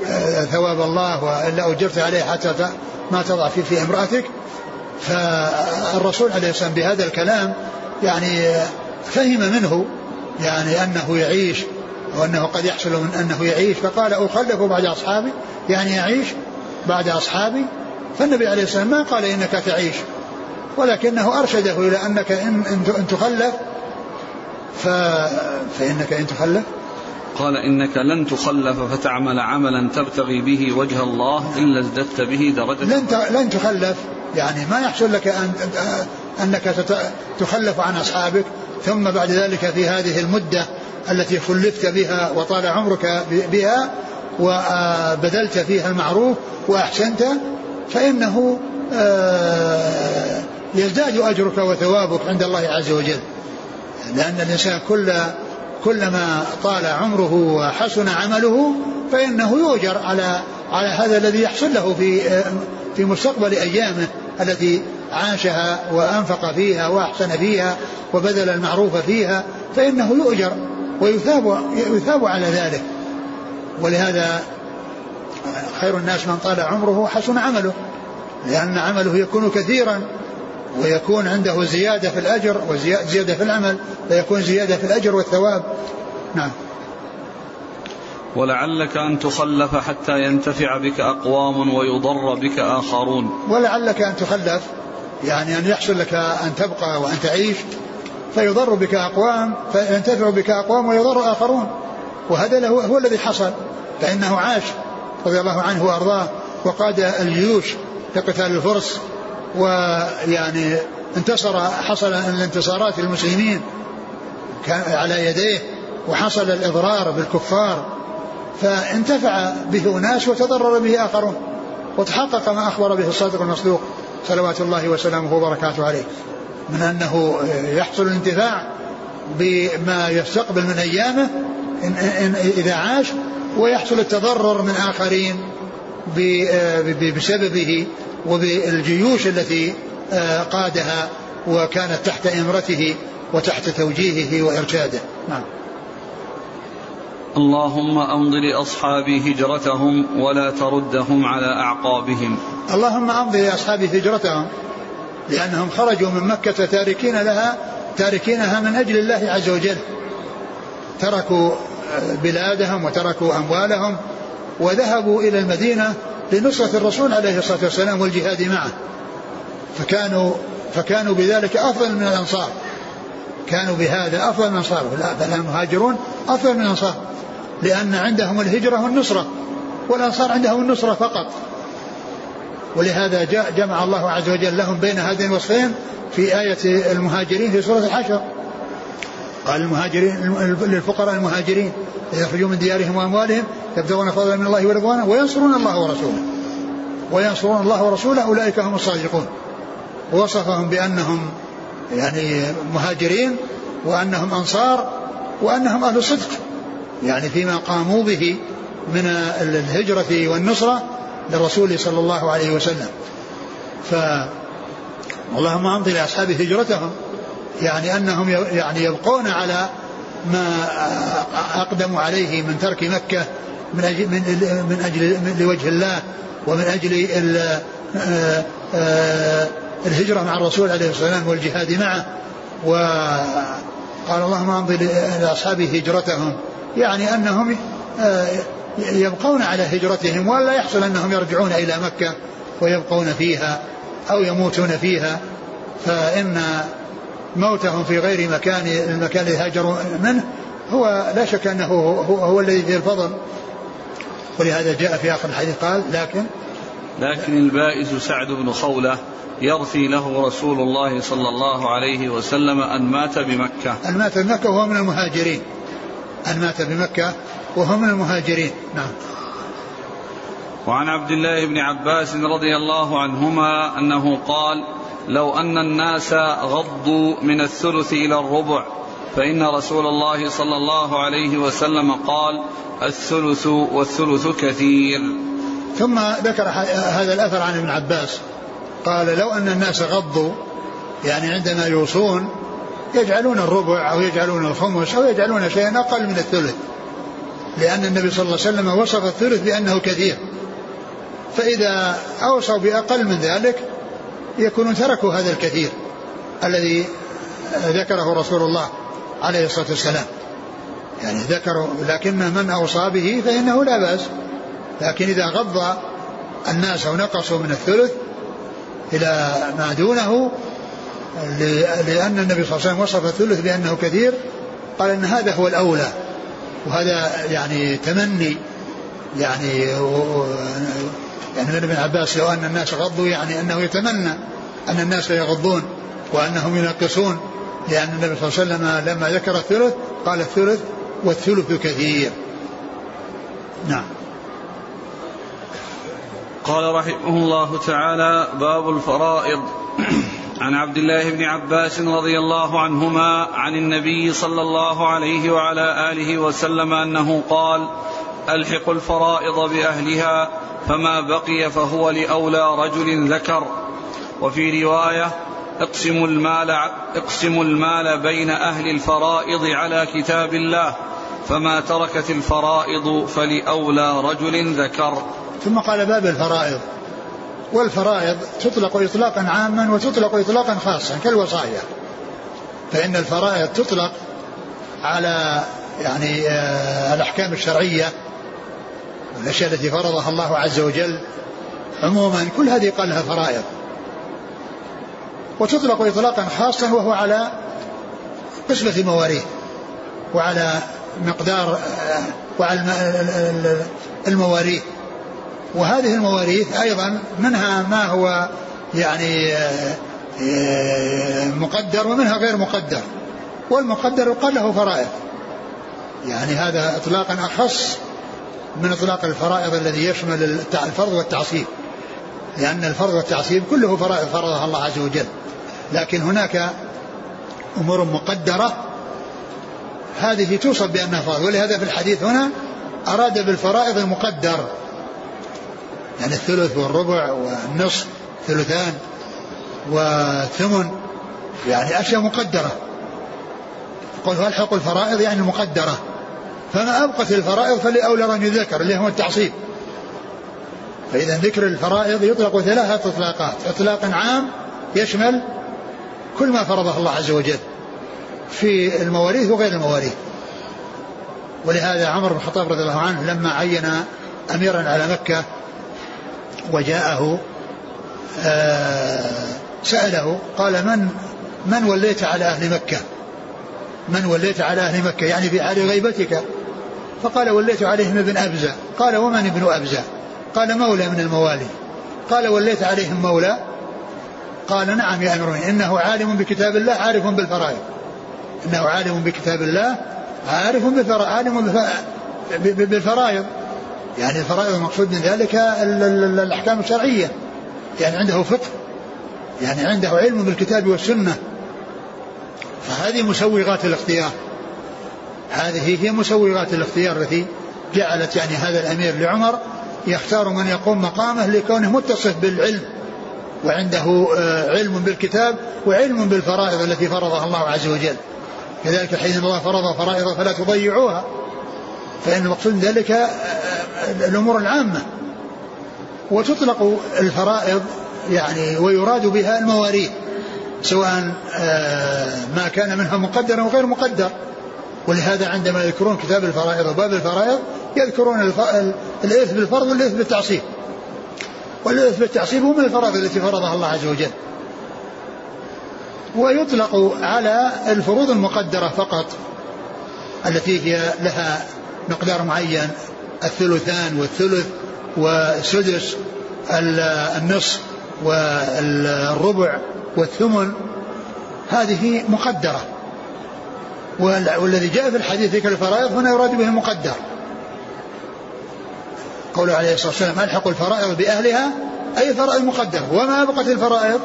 آه، ثواب الله وإلا أجرت عليه حتى ما تضع فيه في امرأتك فالرسول عليه السلام بهذا الكلام يعني فهم منه يعني أنه يعيش وأنه قد يحصل من أنه يعيش فقال أخلف بعد أصحابي يعني يعيش بعد أصحابي. فالنبي عليه السلام ما قال إنك تعيش. ولكنه أرشده إلى أنك إن, إن تخلف ف... فإنك إن تخلف. قال إنك لن تخلف فتعمل عملا تبتغي به وجه الله إلا ازددت به درجة. لن لن تخلف يعني ما يحصل لك أن أنك تخلف عن أصحابك ثم بعد ذلك في هذه المدة التي خلفت بها وطال عمرك بها وبذلت فيها المعروف وأحسنت فإنه آه، يزداد أجرك وثوابك عند الله عز وجل. لأن الإنسان كل كلما طال عمره وحسن عمله فإنه يؤجر على على هذا الذي يحصل له في في مستقبل أيامه التي عاشها وأنفق فيها وأحسن فيها وبذل المعروف فيها فإنه يؤجر ويثاب يثاب على ذلك. ولهذا خير الناس من طال عمره وحسن عمله لأن عمله يكون كثيرا. ويكون عنده زيادة في الأجر وزيادة في العمل فيكون زيادة في الأجر والثواب. نعم. ولعلك أن تخلف حتى ينتفع بك أقوام ويضر بك آخرون. ولعلك أن تخلف يعني أن يحصل لك أن تبقى وأن تعيش فيضر بك أقوام فينتفع بك أقوام ويضر آخرون. وهذا هو, هو الذي حصل فإنه عاش رضي الله عنه وأرضاه. وقاد الجيوش لقتال الفرس ويعني انتصر حصل الانتصارات للمسلمين على يديه وحصل الإضرار بالكفار. فانتفع به أناس وتضرر به آخرون وتحقق ما أخبر به الصادق المصدوق صلوات الله وسلامه وبركاته عليه. من أنه يحصل الانتفاع بما يستقبل من أيامه إن إن إذا عاش ويحصل التضرر من آخرين بسببه. وبالجيوش التي آه، قادها وكانت تحت إمرته وتحت توجيهه وإرشاده. نعم. اللهم أمض لأصحابي هجرتهم ولا تردهم على أعقابهم. اللهم أمض لأصحابي هجرتهم لأنهم خرجوا من مكة تاركين لها تاركينها من أجل الله عز وجل. تركوا آه، بلادهم وتركوا أموالهم وذهبوا إلى المدينة لنصرة الرسول عليه الصلاة والسلام والجهاد معه. فكانوا فكانوا بذلك أفضل من الأنصار. كانوا بهذا أفضل من الأنصار. بل المهاجرون أفضل من الأنصار. لأن عندهم الهجرة والنصرة والأنصار عندهم النصرة فقط. ولهذا جاء جمع الله عز وجل لهم بين هذين الوصفين في آية المهاجرين في سورة الحشر. قال المهاجرين للفقراء المهاجرين يخرجوا من ديارهم وأموالهم يبتغون فضلا من الله ورضوانه وينصرون الله ورسوله. وينصرون الله ورسوله أولئك هم الصادقون. ووصفهم بأنهم يعني مهاجرين وأنهم أنصار وأنهم أهل صدق. يعني فيما قاموا به من الهجرة والنصرة للرسول صلى الله عليه وسلم. ف اللهم أمضي لأصحاب هجرتهم. يعني أنهم يعني يبقون على ما أقدموا عليه من ترك مكة من أجل من, من أجل من لوجه الله ومن أجل آه، آه، الهجرة مع الرسول عليه الصلاة والسلام والجهاد معه. وقال اللهم أمضي لاصحاب هجرتهم. يعني أنهم آه، يبقون على هجرتهم ولا يحصل أنهم يرجعون إلى مكة ويبقون فيها أو يموتون فيها. فإن موتهم في غير مكان المكان الذي هاجروا منه هو لا شك أنه هو, هو الذي فيه الفضل ولهذا جاء في آخر الحديث قال لكن لكن البائس سعد بن خولة يرثي له رسول الله صلى الله عليه وسلم أن مات بمكة. أن مات بمكة وهو من المهاجرين. أن مات بمكة وهو من المهاجرين، نعم. وعن عبد الله بن عباس رضي الله عنهما أنه قال: لو أن الناس غضوا من الثلث إلى الربع فإن رسول الله صلى الله عليه وسلم قال الثلث والثلث كثير. ثم ذكر هذا الأثر عن ابن عباس. قال لو أن الناس غضوا يعني عندما يوصون يجعلون الربع أو يجعلون الخمس أو يجعلون شيئا أقل من الثلث. لأن النبي صلى الله عليه وسلم وصف الثلث بأنه كثير. فإذا أوصوا بأقل من ذلك يكونون تركوا هذا الكثير الذي ذكره رسول الله عليه الصلاة والسلام. يعني ذكروا لكن من أوصى به فإنه لا بأس. لكن إذا غض الناس أو نقصوا من الثلث إلى ما دونه لأن النبي صلى الله عليه وسلم وصف الثلث بأنه كثير قال أن هذا هو الأولى. وهذا يعني تمني يعني يعني من ابن عباس لو أن الناس غضوا يعني أنه يتمنى أن الناس يغضون وأنهم ينقصون لأن النبي صلى الله عليه وسلم لما ذكر الثلث قال الثلث والثلث كثير. نعم. قال رحمه الله تعالى باب الفرائض. *clears throat* عن عبد الله بن عباس رضي الله عنهما عن النبي صلى الله عليه وعلى آله وسلم أنه قال ألحق الفرائض بأهلها فما بقي فهو لأولى رجل ذكر. وفي رواية اقسموا المال اقسموا المال بين أهل الفرائض على كتاب الله فما تركت الفرائض فلأولى رجل ذكر. ثم قال باب الفرائض. والفرائض تطلق إطلاقا عاما وتطلق إطلاقا خاصا كالوصايا. فإن الفرائض تطلق على يعني آه، الأحكام الشرعية الأشياء التي فرضها الله عز وجل. عموما كل هذه قال لها فرائض. وتطلق إطلاقا خاصا وهو على قسمة المواريث وعلى مقدار وعلى المواريث. وهذه المواريث أيضا منها ما هو يعني مقدر ومنها غير مقدر. والمقدر يقال له فرائض. يعني هذا اطلاقا أخص من إطلاق الفرائض الذي يشمل الفرض والتعصيب. لأن الفرض والتعصيب كله فرائض فرضها الله عز وجل. لكن هناك أمور مقدرة هذه توصف بأنها فرائض. ولهذا في الحديث هنا أراد بالفرائض المقدر. يعني الثلث والربع والنصف ثلثان والثمن يعني أشياء مقدرة. قل الحق الفرائض يعني المقدرة؟ فما أبقت الفرائض فلأولى رجل ذكر اللي هو التعصيب. فإذا ذكر الفرائض يطلق ثلاثة إطلاقات. إطلاق عام يشمل كل ما فرضه الله عز وجل في المواريث وغير المواريث. ولهذا عمر بن الخطاب رضي الله عنه لما عين أميرا على مكة وجاءه آه، سأله قال من من وليت على أهل مكة؟ من وليت على أهل مكة؟ يعني في حال غيبتك. فقال وليت عليهم ابن أبزة قال ومن ابن أبزة قال مولى من الموالي. قال وليت عليهم مولى؟ قال نعم يا أمير إنه عالم بكتاب الله عارف بالفرائض. إنه عالم بكتاب الله عارف بالفرائض عالم بالفرائض. يعني الفرائض المقصود من ذلك الأحكام الشرعية. يعني عنده فقه يعني عنده علم بالكتاب والسنة. فهذه مسوغات الاختيار. هذه هي مسوغات الاختيار التي جعلت يعني هذا الأمير لعمر يختار من يقوم مقامه لكونه متصف بالعلم وعنده آه، علم بالكتاب وعلم بالفرائض التي فرضها الله عز وجل. كذلك حين الله فرض فرائض فلا تضيعوها فإن المقصود ذلك آه، آه، الأمور العامة. وتطلق الفرائض يعني ويراد بها المواريث سواء ما كان منها مقدرا وغير مقدر. ولهذا عندما يذكرون كتاب الفرائض وباب الفرائض يذكرون الإثم بالفرض والإثم بالتعصيب. والإثم بالتعصيب هو من الفرائض التي فرضها الله عز وجل. ويطلق على الفروض المقدرة فقط التي هي لها مقدار معين الثلثان والثلث والسدس النصف والربع والثمن. هذه مقدرة. والذي جاء في الحديث ذكر الفرائض هنا يراد به المقدر. قوله عليه الصلاة والسلام ألحق الفرائض بأهلها أي فرائض مقدرة. وما أبقت الفرائض؟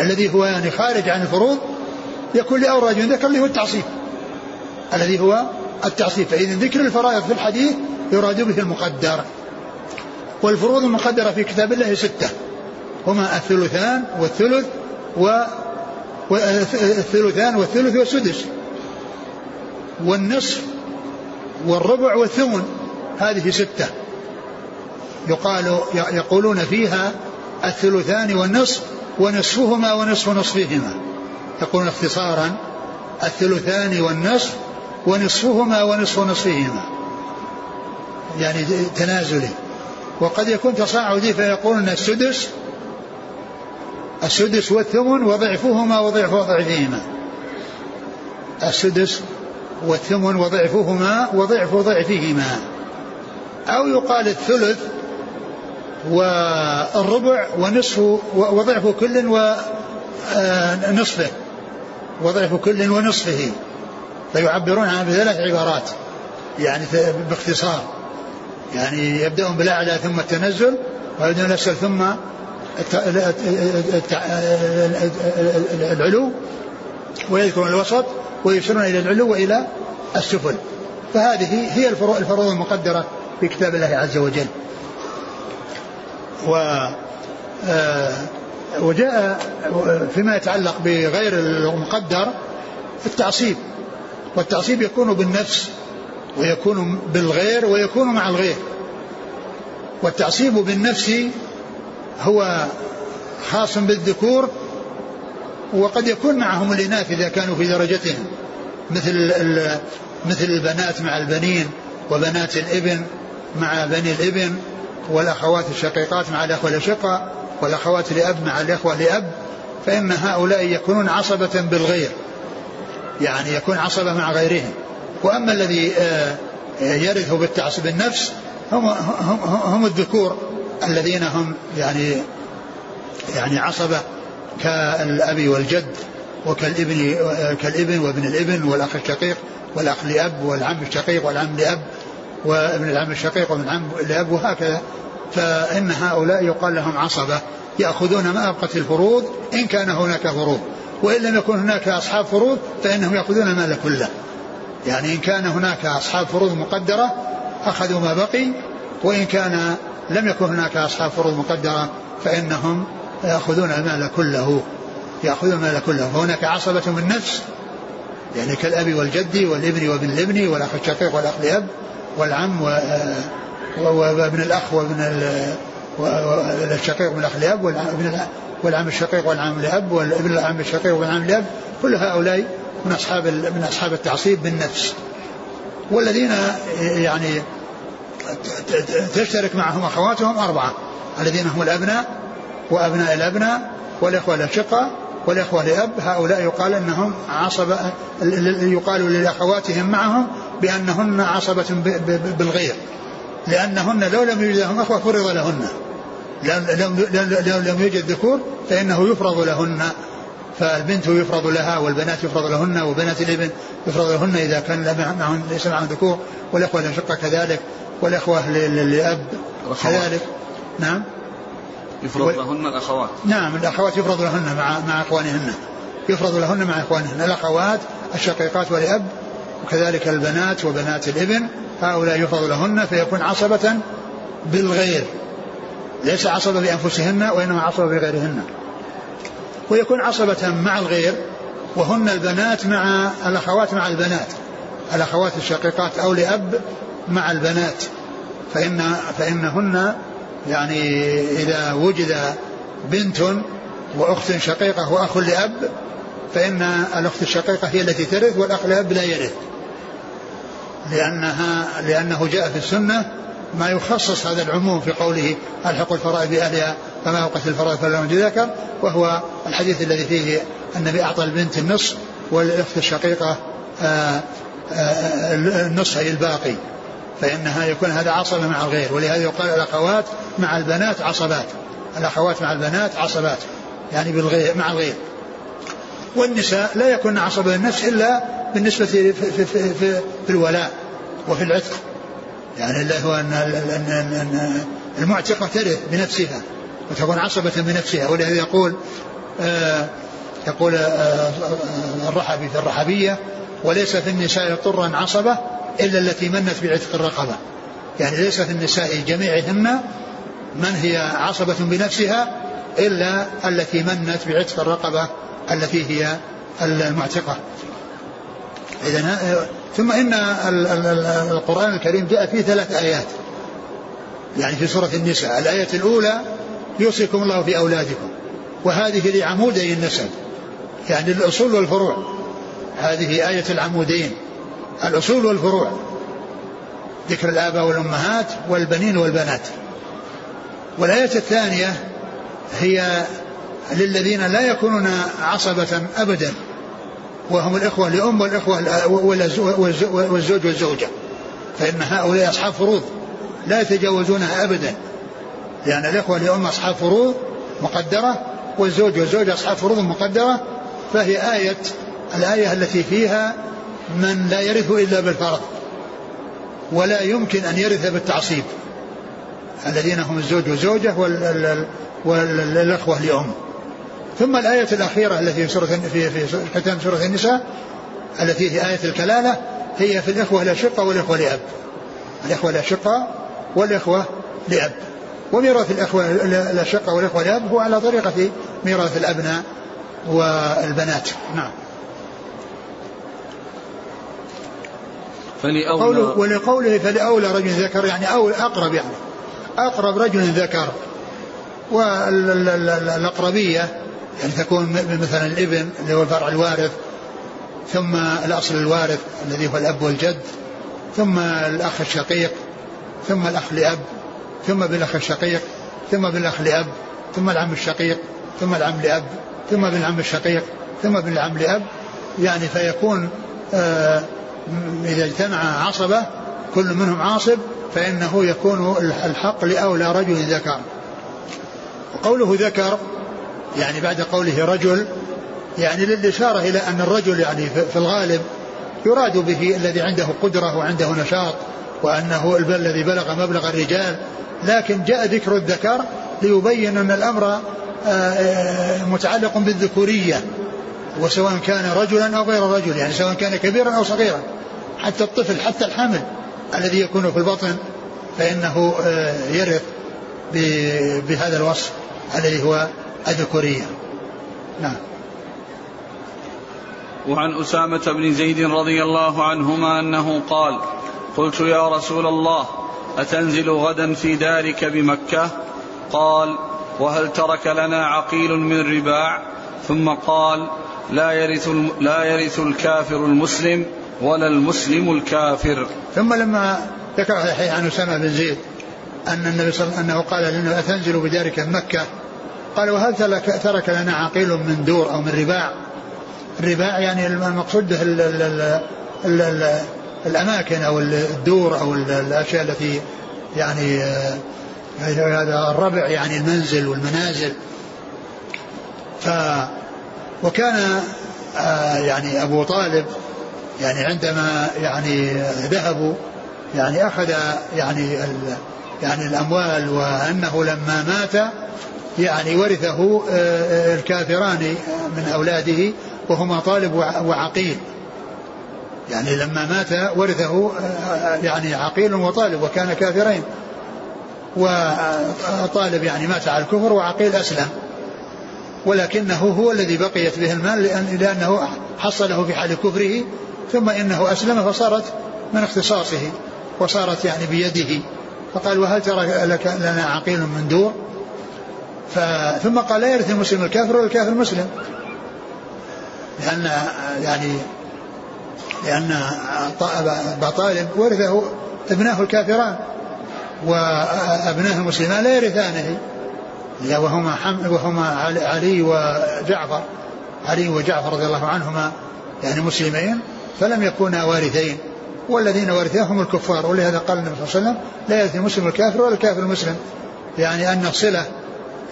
الذي هو يعني خارج عن الفروض يكون لأول رجل ذكر اللي هو التعصيب. الذي هو التعصيب. فإذا ذكر الفرائض في الحديث يراد به المقدر. والفروض المقدرة في كتاب الله ستة. هما الثلثان والثلث و الثلثان والثلث والسدس. والنصف والربع والثمن هذه ستة. يقال يقولون فيها الثلثان والنصف ونصفهما ونصف نصفهما. يقولون اختصارا الثلثان والنصف ونصفهما ونصف نصفهما. يعني تنازلي وقد يكون تصاعدي فيقولون السدس السدس والثمن وضعفهما وضعف ضعفهما السدس والثمن وضعفهما وضعف ضعفهما. أو يقال الثلث والربع ونصف وضعف كل ونصفه وضعف كل ونصفه. فيعبرون عنها بثلاث عبارات. يعني باختصار. يعني يبدأون بالأعلى ثم التنزل ويبدأون الأسفل ثم العلو ويذكرون الوسط ويشيرون إلى العلو وإلى السفل. فهذه هي الفروض المقدرة في كتاب الله عز وجل. و آه، وجاء فيما يتعلق بغير المقدر التعصيب. والتعصيب يكون بالنفس ويكون بالغير ويكون مع الغير. والتعصيب بالنفس هو خاص بالذكور وقد يكون معهم الإناث إذا كانوا في درجتهم مثل مثل البنات مع البنين وبنات الإبن مع بني الإبن والأخوات الشقيقات مع الأخوة الأشقة والأخوات لأب مع الأخوة لأب فإن هؤلاء يكونون عصبة بالغير يعني يكون عصبة مع غيرهم. وأما الذي آه، يرث بالتعصب النفس هم, هم, هم الذكور الذين هم يعني يعني عصبة كالأب والجد وكالإبن كالإبن وابن الإبن والأخ الشقيق والأخ لأب والعم الشقيق والعم لأب وابن العم الشقيق وابن العم لأب وهكذا. فإن هؤلاء يقال لهم عصبة يأخذون ما أبقت الفروض إن كان هناك فروض وإن لم يكن هناك أصحاب فروض فإنهم يأخذون المال كله. يعني إن كان هناك أصحاب فروض مقدرة أخذوا ما بقي وإن كان لم يكن هناك أصحاب فروض مقدرة فإنهم يأخذون المال كله يأخذون المال كله. فهناك عصبة من نفس يعني كالأب والجد والابن وابن الابن والأخ الشقيق والأخ لأب والعم وابن الأخ وابن الشقيق والأخ لأب والعم الشقيق والعم لأب والابن العم الشقيق والعم لأب كل هؤلاء من أصحاب من أصحاب التعصيب بالنفس. والذين يعني تشترك معهم أخواتهم أربعة الذين هم الأبناء وأبناء الأبناء والإخوة الأشقة والإخوة لأب هؤلاء يقال أنهم عصبة يقال لأخواتهم معهم بأنهن عصبة بالغير لأنهن لو لم يوجد لهم أخوة فرض لهن. لو لم يوجد ذكور فإنه يفرض لهن. فالبنت يفرض لها والبنات يفرض لهن وبنات الإبن يفرض لهن إذا كان معهم ليس معهم ذكور والإخوة الأشقة كذلك والإخوة لأب كذلك. نعم. يفرض لهن الأخوات. نعم الأخوات يفرض لهن مع مع إخوانهن. يفرض لهن مع إخوانهن. الأخوات الشقيقات ولأب وكذلك البنات وبنات الإبن هؤلاء يفرض لهن فيكون عصبة بالغير. ليس عصبة بأنفسهن وإنما عصبة بغيرهن. ويكون عصبة مع الغير وهن البنات مع الأخوات مع البنات. الأخوات الشقيقات أو لأب مع البنات. فإن فإنهن يعني إذا وجد بنت وأخت شقيقة وأخ لأب فإن الأخت الشقيقة هي التي ترث والأخ لأب لا يرث. لأنها لأنه جاء في السنة ما يخصص هذا العموم في قوله الحق الفرائض بأهلها فما أوقت الفرائض فلا ذكر وهو الحديث الذي فيه النبي أعطى البنت النصف والأخت الشقيقة آه، آه، النصف أي الباقي. فإنها يكون هذا عصبة مع الغير ولهذا يقال الأخوات مع البنات عصبات. الأخوات مع البنات عصبات يعني بالغير مع الغير. والنساء لا يكون عصبة للنفس إلا بالنسبة في, في, في, في, في الولاء وفي العتق. يعني اللي هو أن, أن المعتقة ترث بنفسها وتكون عصبة بنفسها. ولهذا يقول آه يقول آه الرحبي في الرحبية وليس في النساء طرا عصبة إلا التي منت بعتق الرقبة. يعني ليس في النساء جميعهن من هي عصبة بنفسها إلا التي منت بعتق الرقبة التي هي المعتقة. إذا ثم إن القرآن الكريم جاء فيه ثلاث آيات. يعني في سورة النساء. الآية الأولى يوصيكم الله في أولادكم. وهذه لعمودي النسب. يعني الأصول والفروع. هذه آية العمودين. الأصول والفروع. ذكر الآباء والأمهات والبنين والبنات. والآية الثانية هي للذين لا يكونون عصبة أبدا وهم الإخوة لأم والإخوة والزوج والزوجة. فإن هؤلاء أصحاب فروض لا يتجاوزونها أبدا. لأن الإخوة لأم أصحاب فروض مقدرة والزوج والزوج أصحاب فروض مقدرة. فهي آية الآية التي فيها من لا يرث إلا بالفرض ولا يمكن أن يرث بالتعصيب. الذين هم الزوج والزوجة والأخوة لأم. ثم الآية الأخيرة التي في سورة في في ختام سورة النساء التي هي آية الكلالة هي في الإخوة الأشقة والإخوة لأب. الإخوة الأشقة والإخوة لأب. وميراث الإخوة الأشقة والإخوة لأب هو على طريقة ميراث الأبناء والبنات. نعم. فلأولى ولقوله فلأولى رجل ذكر يعني أول أقرب يعني. أقرب رجل ذكر. والأقربية يعني تكون مثلا الإبن اللي هو الفرع الوارث ثم الأصل الوارث الذي هو الأب والجد ثم الأخ الشقيق ثم الأخ لأب ثم بالأخ الشقيق ثم بالأخ لأب ثم العم الشقيق ثم العم لأب ثم بالعم الشقيق ثم بالعم لأب. يعني فيكون آه إذا اجتمع عصبة كل منهم عاصب فإنه يكون الحق لأولى رجل ذكر. وقوله ذكر يعني بعد قوله رجل يعني للإشارة إلى أن الرجل يعني في الغالب يراد به الذي عنده قدرة وعنده نشاط وأنه الذي بلغ مبلغ الرجال. لكن جاء ذكر الذكر ليبين أن الأمر آه، آه، متعلق بالذكورية. وسواء كان رجلا أو غير رجل يعني سواء كان كبيرا أو صغيرا. حتى الطفل حتى الحمل الذي يكون في البطن فإنه آه، يرث بهذا الوصف الذي هو الذكورية. نعم. وعن أسامة بن زيد رضي الله عنهما أنه قال قلت يا رسول الله أتنزل غدا في دارك بمكة؟ قال وهل ترك لنا عقيل من رباع؟ ثم قال لا يرث لا يرث الكافر المسلم ولا المسلم الكافر. ثم لما ذكر عن أسامة بن زيد أن النبي صلى الله عليه وسلم أنه قال لأنه أتنزل بدارك مكة. قال وهل ترك, لنا عقيل من دور أو من رباع؟ الرباع يعني المقصود به ال ال ال ال الأماكن أو الدور أو الأشياء التي يعني هذا الربع يعني المنزل والمنازل. ف وكان آه، يعني أبو طالب يعني عندما يعني ذهبوا يعني أخذ يعني يعني الأموال وأنه لما مات يعني ورثه آه، آه، الكافران من أولاده وهما طالب وعقيل. يعني لما مات ورثه يعني عقيل وطالب وكان كافرين. وطالب يعني مات على الكفر وعقيل أسلم. ولكنه هو الذي بقيت به المال لأن لأنه حصله في حال كفره ثم إنه أسلم فصارت من اختصاصه وصارت يعني بيده. فقال وهل ترى لك لنا عقيل من دور ثم قال لا يرث المسلم الكافر ولا الكافر المسلم. لأن يعني لأن أبا طالب ورثه ابناه الكافران وأبناه المسلمان لا يرثانه. وهما وهما علي وجعفر علي وجعفر رضي الله عنهما يعني مسلمين فلم يكونا وارثين. والذين ورثاهم الكفار. ولهذا قال النبي صلى الله عليه وسلم لا يرث المسلم الكافر ولا الكافر المسلم. يعني أن صلة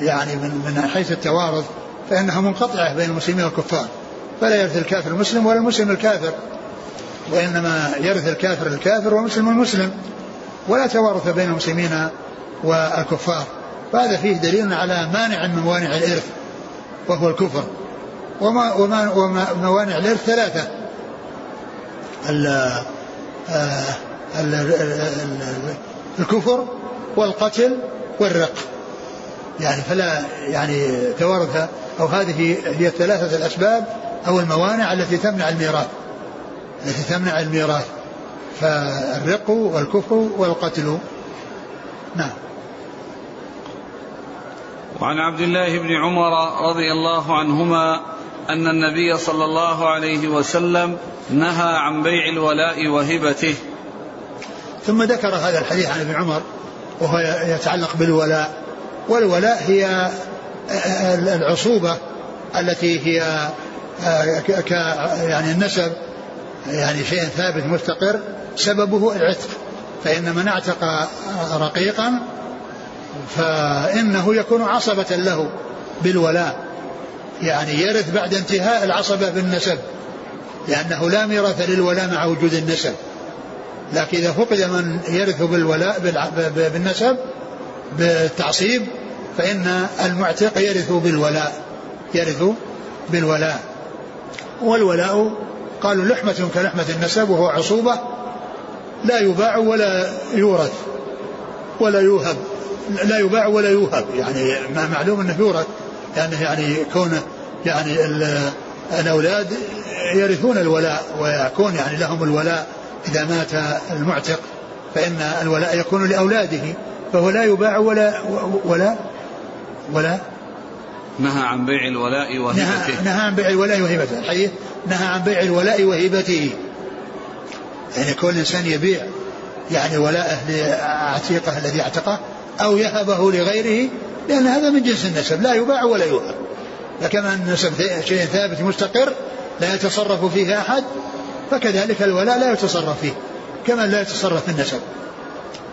يعني من من حيث التوارث فإنها منقطعة بين المسلمين والكفار. فلا يرث الكافر المسلم ولا المسلم الكافر وإنما يرث الكافر الكافر والمسلم المسلم. ولا توارث بين المسلمين والكفار. فهذا فيه دليل على مانع من موانع الإرث وهو الكفر. وما وما وموانع الإرث ثلاثة. ال آه، الكفر والقتل والرق. يعني فلا يعني توارث أو هذه هي الثلاثة الأسباب أو الموانع التي تمنع الميراث. التي تمنع الميراث. فالرق والكفر والقتل. نعم. وعن عبد الله بن عمر رضي الله عنهما أن النبي صلى الله عليه وسلم نهى عن بيع الولاء وهبته. ثم ذكر هذا الحديث عن ابن عمر وهو يتعلق بالولاء. والولاء هي العصوبة التي هي ك يعني النسب يعني شيء ثابت مستقر سببه العتق. فإن من اعتق رقيقا فإنه يكون عصبة له بالولاء. يعني يرث بعد انتهاء العصبة بالنسب لأنه لا ميراث للولاء مع وجود النسب. لكن إذا فقد من يرث بالولاء بالنسب بالتعصيب فإن المعتق يرث بالولاء يرث بالولاء. والولاء قالوا لحمة كلحمة النسب وهو عصوبة لا يباع ولا يورث ولا يوهب. لا يباع ولا يوهب. يعني ما معلوم إنه يورث لأنه يعني كونه يعني الأولاد يرثون الولاء ويكون يعني لهم الولاء إذا مات المعتق فإن الولاء يكون لأولاده فهو لا يباع ولا ولا ولا نهى عن بيع الولاء وهبته نهى, نهى عن بيع الولاء وهبته الحديث نهى عن بيع الولاء وهبته يعني كل إنسان يبيع يعني ولاءه لعتيقه الذي اعتقه أو يهبه لغيره لأن هذا من جنس النسب لا يباع ولا يوهب. أن النسب شيء ثابت مستقر لا يتصرف فيه أحد فكذلك الولاء لا يتصرف فيه كما لا يتصرف في النسب.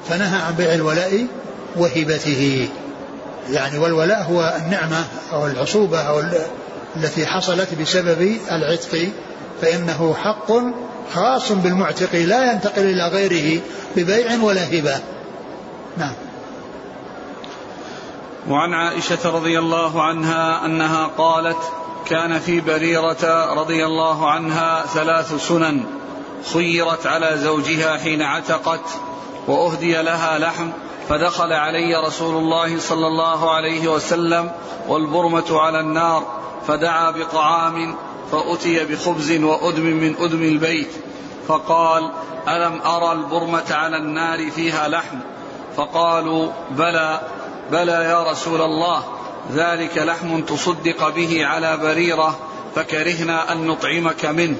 فنهى عن بيع الولاء وهبته. يعني والولاء هو النعمة أو العصوبة أو التي حصلت بسبب العتق فإنه حق خاص بالمعتق لا ينتقل إلى غيره ببيع ولا هبة. نعم. وعن عائشة رضي الله عنها أنها قالت كان في بريرة رضي الله عنها ثلاث سنن خيرت على زوجها حين عتقت وأهدي لها لحم فدخل علي رسول الله صلى الله عليه وسلم والبرمة على النار فدعا بطعام فأتي بخبز وأدم من أدم البيت فقال ألم أرى البرمة على النار فيها لحم؟ فقالوا بلى. بلى يا رسول الله ذلك لحم تصدق به على بريرة فكرهنا أن نطعمك منه.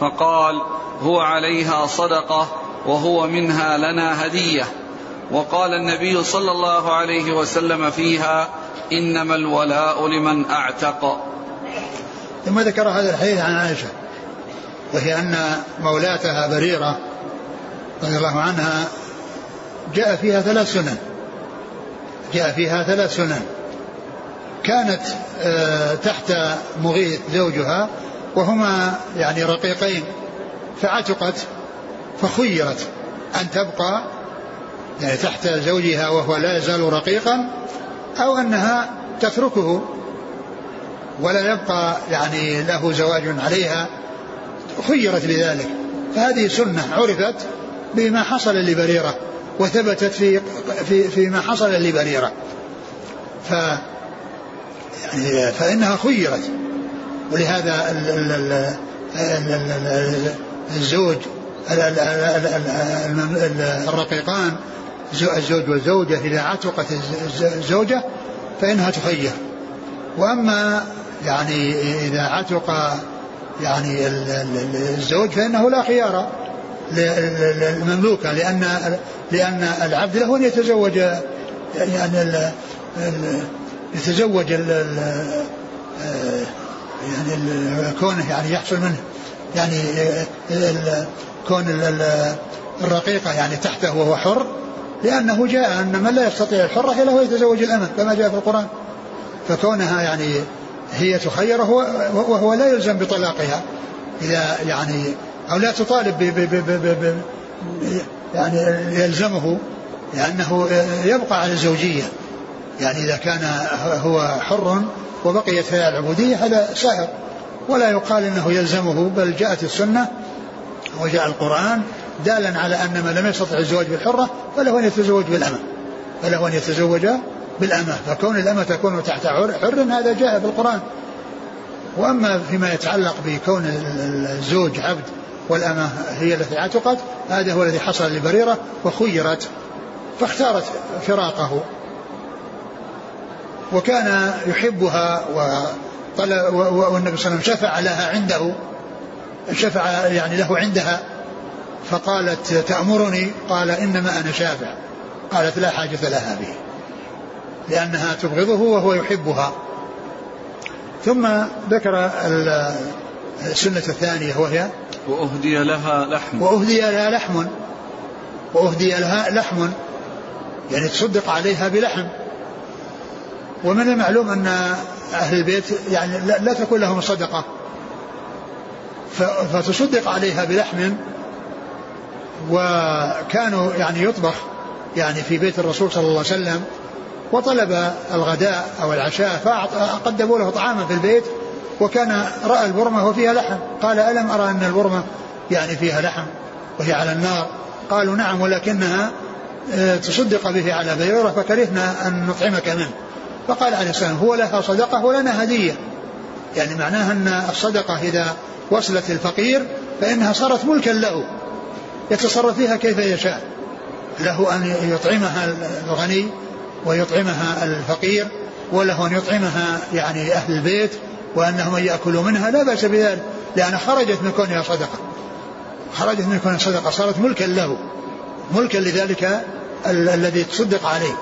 فقال هو عليها صدقة وهو منها لنا هدية. وقال النبي صلى الله عليه وسلم فيها إنما الولاء لمن أعتق. ثم ذكر هذا الحديث عن عائشة وهي أن مولاتها بريرة رضي الله عنها جاء فيها ثلاث سنن. جاء فيها ثلاث سنن كانت آه، تحت مغيث زوجها وهما يعني رقيقين. فعتقت فخيرت أن تبقى يعني تحت زوجها وهو لا يزال رقيقا أو أنها تتركه ولا يبقى يعني له زواج عليها. خيرت بذلك. فهذه سنة عرفت بما حصل لبريرة. وثبتت في في فيما حصل لبريرة ف يعني فإنها خيرت ولهذا الزوج الرقيقان الزوج والزوجة إذا عتقت الزوجة فإنها تخير وأما يعني إذا عتق يعني الزوج فإنه لا خيار للمملوكة لأن لأن العبد له أن يتزوج يعني يتزوج يعني كونه يعني يحصل منه يعني كون الرقيقة يعني تحته وهو حر لأنه جاء أن من لا يستطيع الحرة إلا هو يتزوج الأمة كما جاء في القرآن. فكونها يعني هي تخير وهو لا يلزم بطلاقها. إذا يعني أو لا تطالب ب ب ب ب يعني يلزمه لأنه يبقى على الزوجية. يعني إذا كان هو حر وبقيت فيها العبودية هذا سائر ولا يقال إنه يلزمه بل جاءت السنة وجاء القرآن دالا على أن من لم يستطع الزواج بالحرة فله أن يتزوج بالأمة. فله أن يتزوج بالأمة. فكون الأمة تكون تحت حر هذا جاء في القرآن. وأما فيما يتعلق بكون الزوج عبد والأمة هي التي عتقت هذا هو الذي حصل لبريرة وخيرت فاختارت فراقه. وكان يحبها والنبي صلى الله عليه وسلم شفع لها عنده شفع يعني له عندها. فقالت تأمرني؟ قال إنما أنا شافع. قالت لا حاجة لها به لأنها تبغضه وهو يحبها. ثم ذكر السنة الثانية وهي؟ وأهدي لها لحم. وأهدي لها لحم. وأهدي لها لحم. يعني تصدق عليها بلحم. ومن المعلوم أن أهل البيت يعني لا تكون لهم صدقة. فتصدق عليها بلحم. وكانوا يعني يطبخ يعني في بيت الرسول صلى الله عليه وسلم. وطلب الغداء أو العشاء فقدموا له طعاما في البيت. وكان رأى البرمة وفيها لحم. قال ألم أرى أن البرمة يعني فيها لحم وهي على النار؟ قالوا نعم ولكنها آه، تصدق به على بيرة فكرهنا أن نطعمك منه. فقال عليه السلام هو لها صدقة ولنا هدية. يعني معناها أن الصدقة إذا وصلت الفقير فإنها صارت ملكا له يتصرف فيها كيف يشاء. له أن يطعمها الغني ويطعمها الفقير وله أن يطعمها يعني أهل البيت وأنهم يأكلوا منها لا بأس بذلك لأن خرجت من كونها صدقة. خرجت من كونها صدقة صارت ملكا له. ملكا لذلك الذي تصدق عليه.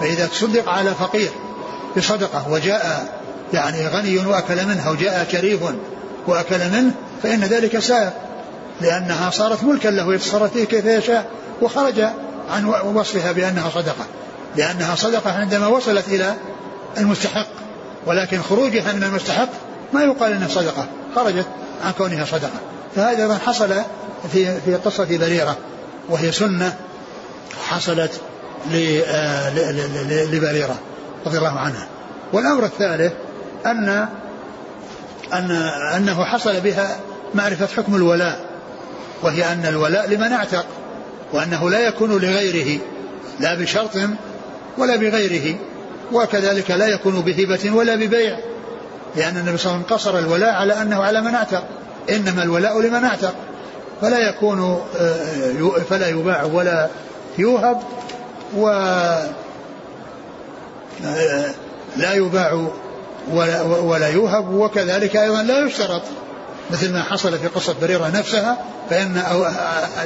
فإذا تصدق على فقير بصدقة وجاء يعني غني وأكل منها وجاء شريف وأكل منه فإن ذلك سائر لأنها صارت ملكا له يتصرف فيه كيف يشاء. وخرج عن وصفها بأنها صدقة. لأنها صدقة عندما وصلت إلى المستحق. ولكن خروجها من المستحق ما يقال إنها صدقة خرجت عن كونها صدقة. فهذا أيضا حصل في في قصة بريرة وهي سنة حصلت آه، لبريرة رضي الله عنها. والأمر الثالث أن أن أنه حصل بها معرفة حكم الولاء وهي أن الولاء لمن اعتق وأنه لا يكون لغيره لا بشرط ولا بغيره. وكذلك لا يكون بهبة ولا ببيع لأن النبي صلى الله عليه وسلم قصر الولاء على أنه على من أعتق. إنما الولاء لمن أعتق. فلا يكون آه، فلا يباع ولا يوهب و لا يباع ولا, ولا يوهب وكذلك أيضا لا يشترط. مثل ما حصل في قصة بريرة نفسها فإن أو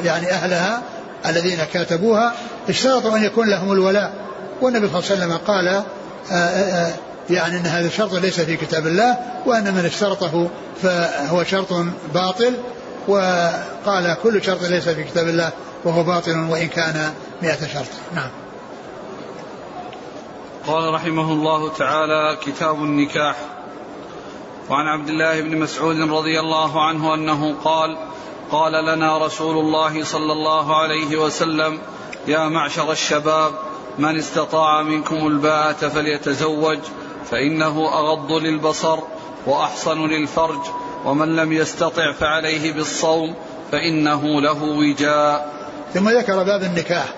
يعني أهلها الذين كاتبوها اشترطوا أن يكون لهم الولاء. والنبي صلى الله عليه وسلم قال آآ آه، آآ آه، يعني أن هذا الشرط ليس في كتاب الله وأن من اشترطه فهو شرط باطل وقال كل شرط ليس في كتاب الله وهو باطل وإن كان مئة شرط. نعم. قال رحمه الله تعالى كتاب النكاح. وعن عبد الله بن مسعود رضي الله عنه أنه قال قال لنا رسول الله صلى الله عليه وسلم يا معشر الشباب من استطاع منكم الباءة فليتزوج فإنه أغض للبصر وأحصن للفرج ومن لم يستطع فعليه بالصوم فإنه له وجاء. ثم ذكر باب النكاح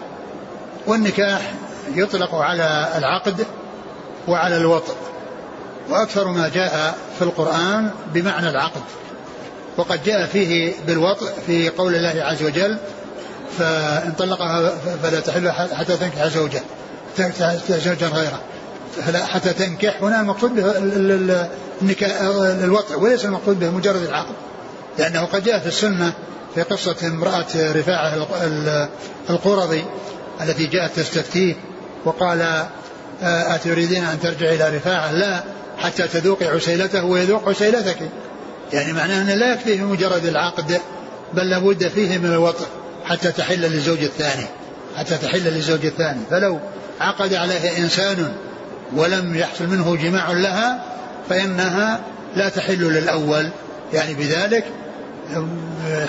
والنكاح يطلق على العقد وعلى الوطء وأكثر ما جاء في القرآن بمعنى العقد وقد جاء فيه بالوطء في قول الله عز وجل فإن طلقها فلا تحل حتى تنكح زوجة. زوجا غيره. فلا حتى تنكح. هنا المقصود به الوطء وليس المقصود به مجرد العقد. لأنه قد جاء في السنة في قصة امرأة رفاعة القرظي التي جاءت تستفتيه وقال أتريدين أن ترجع إلى رفاعة؟ لا حتى تذوقي عسيلته ويذوق عسيلتك. يعني معناه أنه لا يكفيه مجرد العقد بل لابد فيه من الوطء حتى تحل للزوج الثاني حتى تحل للزوج الثاني. فلو عقد عليها إنسان ولم يحصل منه جماع لها فإنها لا تحل للأول. يعني بذلك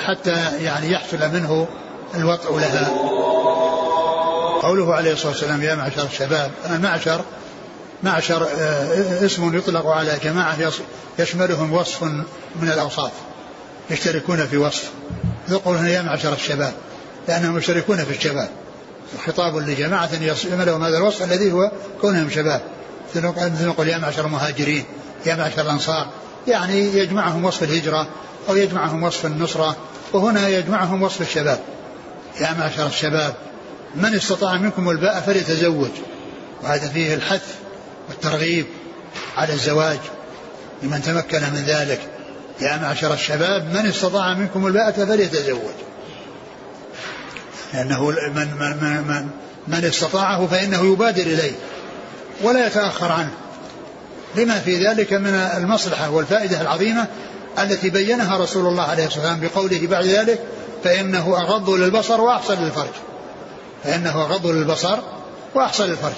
حتى يعني يحصل منه الوطء لها. قوله عليه الصلاة والسلام يا معشر الشباب المعشر معشر آه، اسم يطلق على جماعة يشملهم وصف من الأوصاف يشتركون في وصف. يقول هنا يا معشر الشباب لأنهم يشتركون في الشباب. خطاب لجماعة يشملهم هذا الوصف الذي هو كونهم شباب. مثل نقول يا معشر المهاجرين يا معشر الأنصار. يعني يجمعهم وصف الهجرة أو يجمعهم وصف النصرة وهنا يجمعهم وصف الشباب. يا معشر الشباب من استطاع منكم الباء فليتزوج؟ وهذا فيه الحث والترغيب على الزواج لمن تمكن من ذلك. يا معشر الشباب من استطاع منكم الباءة فليتزوج. لأنه من, من, من, من استطاعه فإنه يبادر إليه ولا يتأخر عنه. لما في ذلك من المصلحة والفائدة العظيمة التي بينها رسول الله عليه الصلاة والسلام بقوله بعد ذلك فإنه أغض للبصر وأحسن للفرج. فإنه أغض للبصر وأحسن للفرج.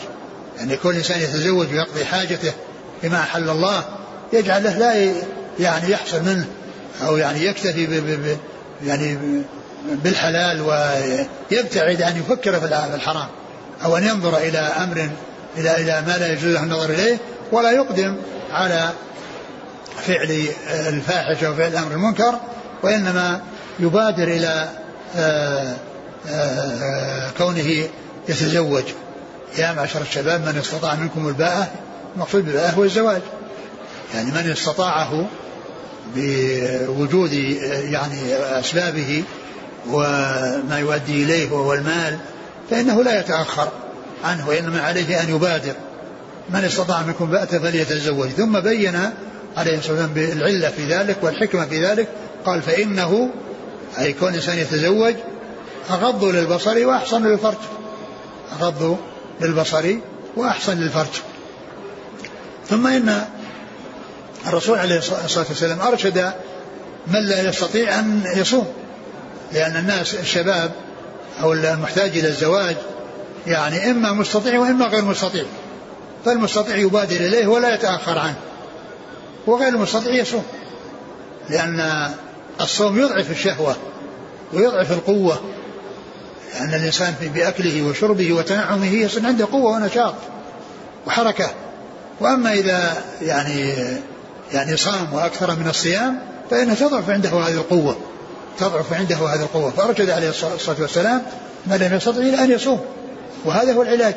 يعني كل إنسان يتزوج ويقضي حاجته بما أحل الله يجعل له لا يعني يحصل منه أو يعني يكتفي ب ب يعني بالحلال ويبتعد أن يفكر في الحرام أو أن ينظر إلى أمر إلى إلى ما لا يجوز له النظر إليه ولا يقدم على فعل الفاحشة وفعل الأمر المنكر وإنما يبادر إلى آه، آه، كونه يتزوج. يا معشر الشباب من استطاع منكم الباءة؟ المقصود بالباءة هو الزواج. يعني من استطاعه بوجود يعني أسبابه وما يؤدي إليه وهو المال فإنه لا يتأخر عنه وإنما عليه أن يبادر. من استطاع منكم بأة فليتزوج. ثم بين عليه الصلاة والسلام بالعلة في ذلك والحكمة في ذلك قال فإنه أي كون إنسان يتزوج أغض للبصر وأحسن للفرج. أغض للبصر وأحسن للفرج. ثم إن الرسول عليه الصلاة والسلام أرشد من لا يستطيع أن يصوم لأن الناس الشباب أو المحتاج إلى الزواج يعني إما مستطيع وإما غير مستطيع فالمستطيع يبادر إليه ولا يتأخر عنه وغير المستطيع يصوم لأن الصوم يضعف الشهوة ويضعف القوة لأن الإنسان بأكله وشربه وتنعمه يصير عنده قوة ونشاط وحركة وأما إذا يعني يعني صام وأكثر من الصيام فإنه تضعف عنده هذه القوة تضعف عنده هذه القوة. فأرشد عليه الصلاة والسلام من لم يستطع إلا أن يصوم. وهذا هو العلاج.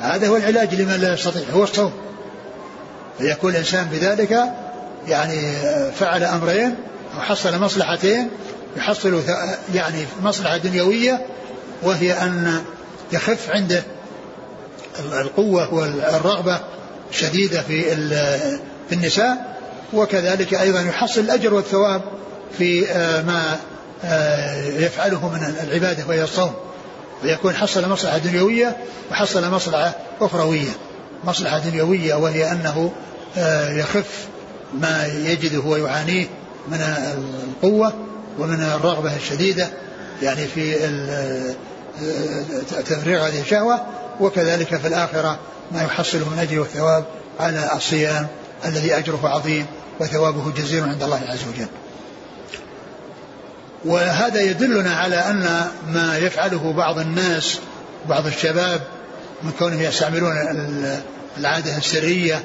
هذا هو العلاج لمن لا يستطيع هو الصوم. فيكون الإنسان بذلك يعني فعل أمرين أو حصل مصلحتين يحصل يعني مصلحة دنيوية وهي أن يخف عنده القوة والرغبة الشديدة في في النساء وكذلك أيضا يحصل الأجر والثواب في آه، ما آه، يفعله من العبادة وهي الصوم. ويكون حصل مصلحة دنيوية وحصل مصلحة أخروية. مصلحة دنيوية وهي أنه آه، يخف ما يجده ويعانيه من القوة ومن الرغبة الشديدة يعني في تفريغ هذه الشهوة. وكذلك في الآخرة ما يحصله من أجر والثواب على الصيام الذي أجره عظيم وثوابه جزيل عند الله عز وجل. وهذا يدلنا على أن ما يفعله بعض الناس بعض الشباب من كونهم يستعملون العادة السرية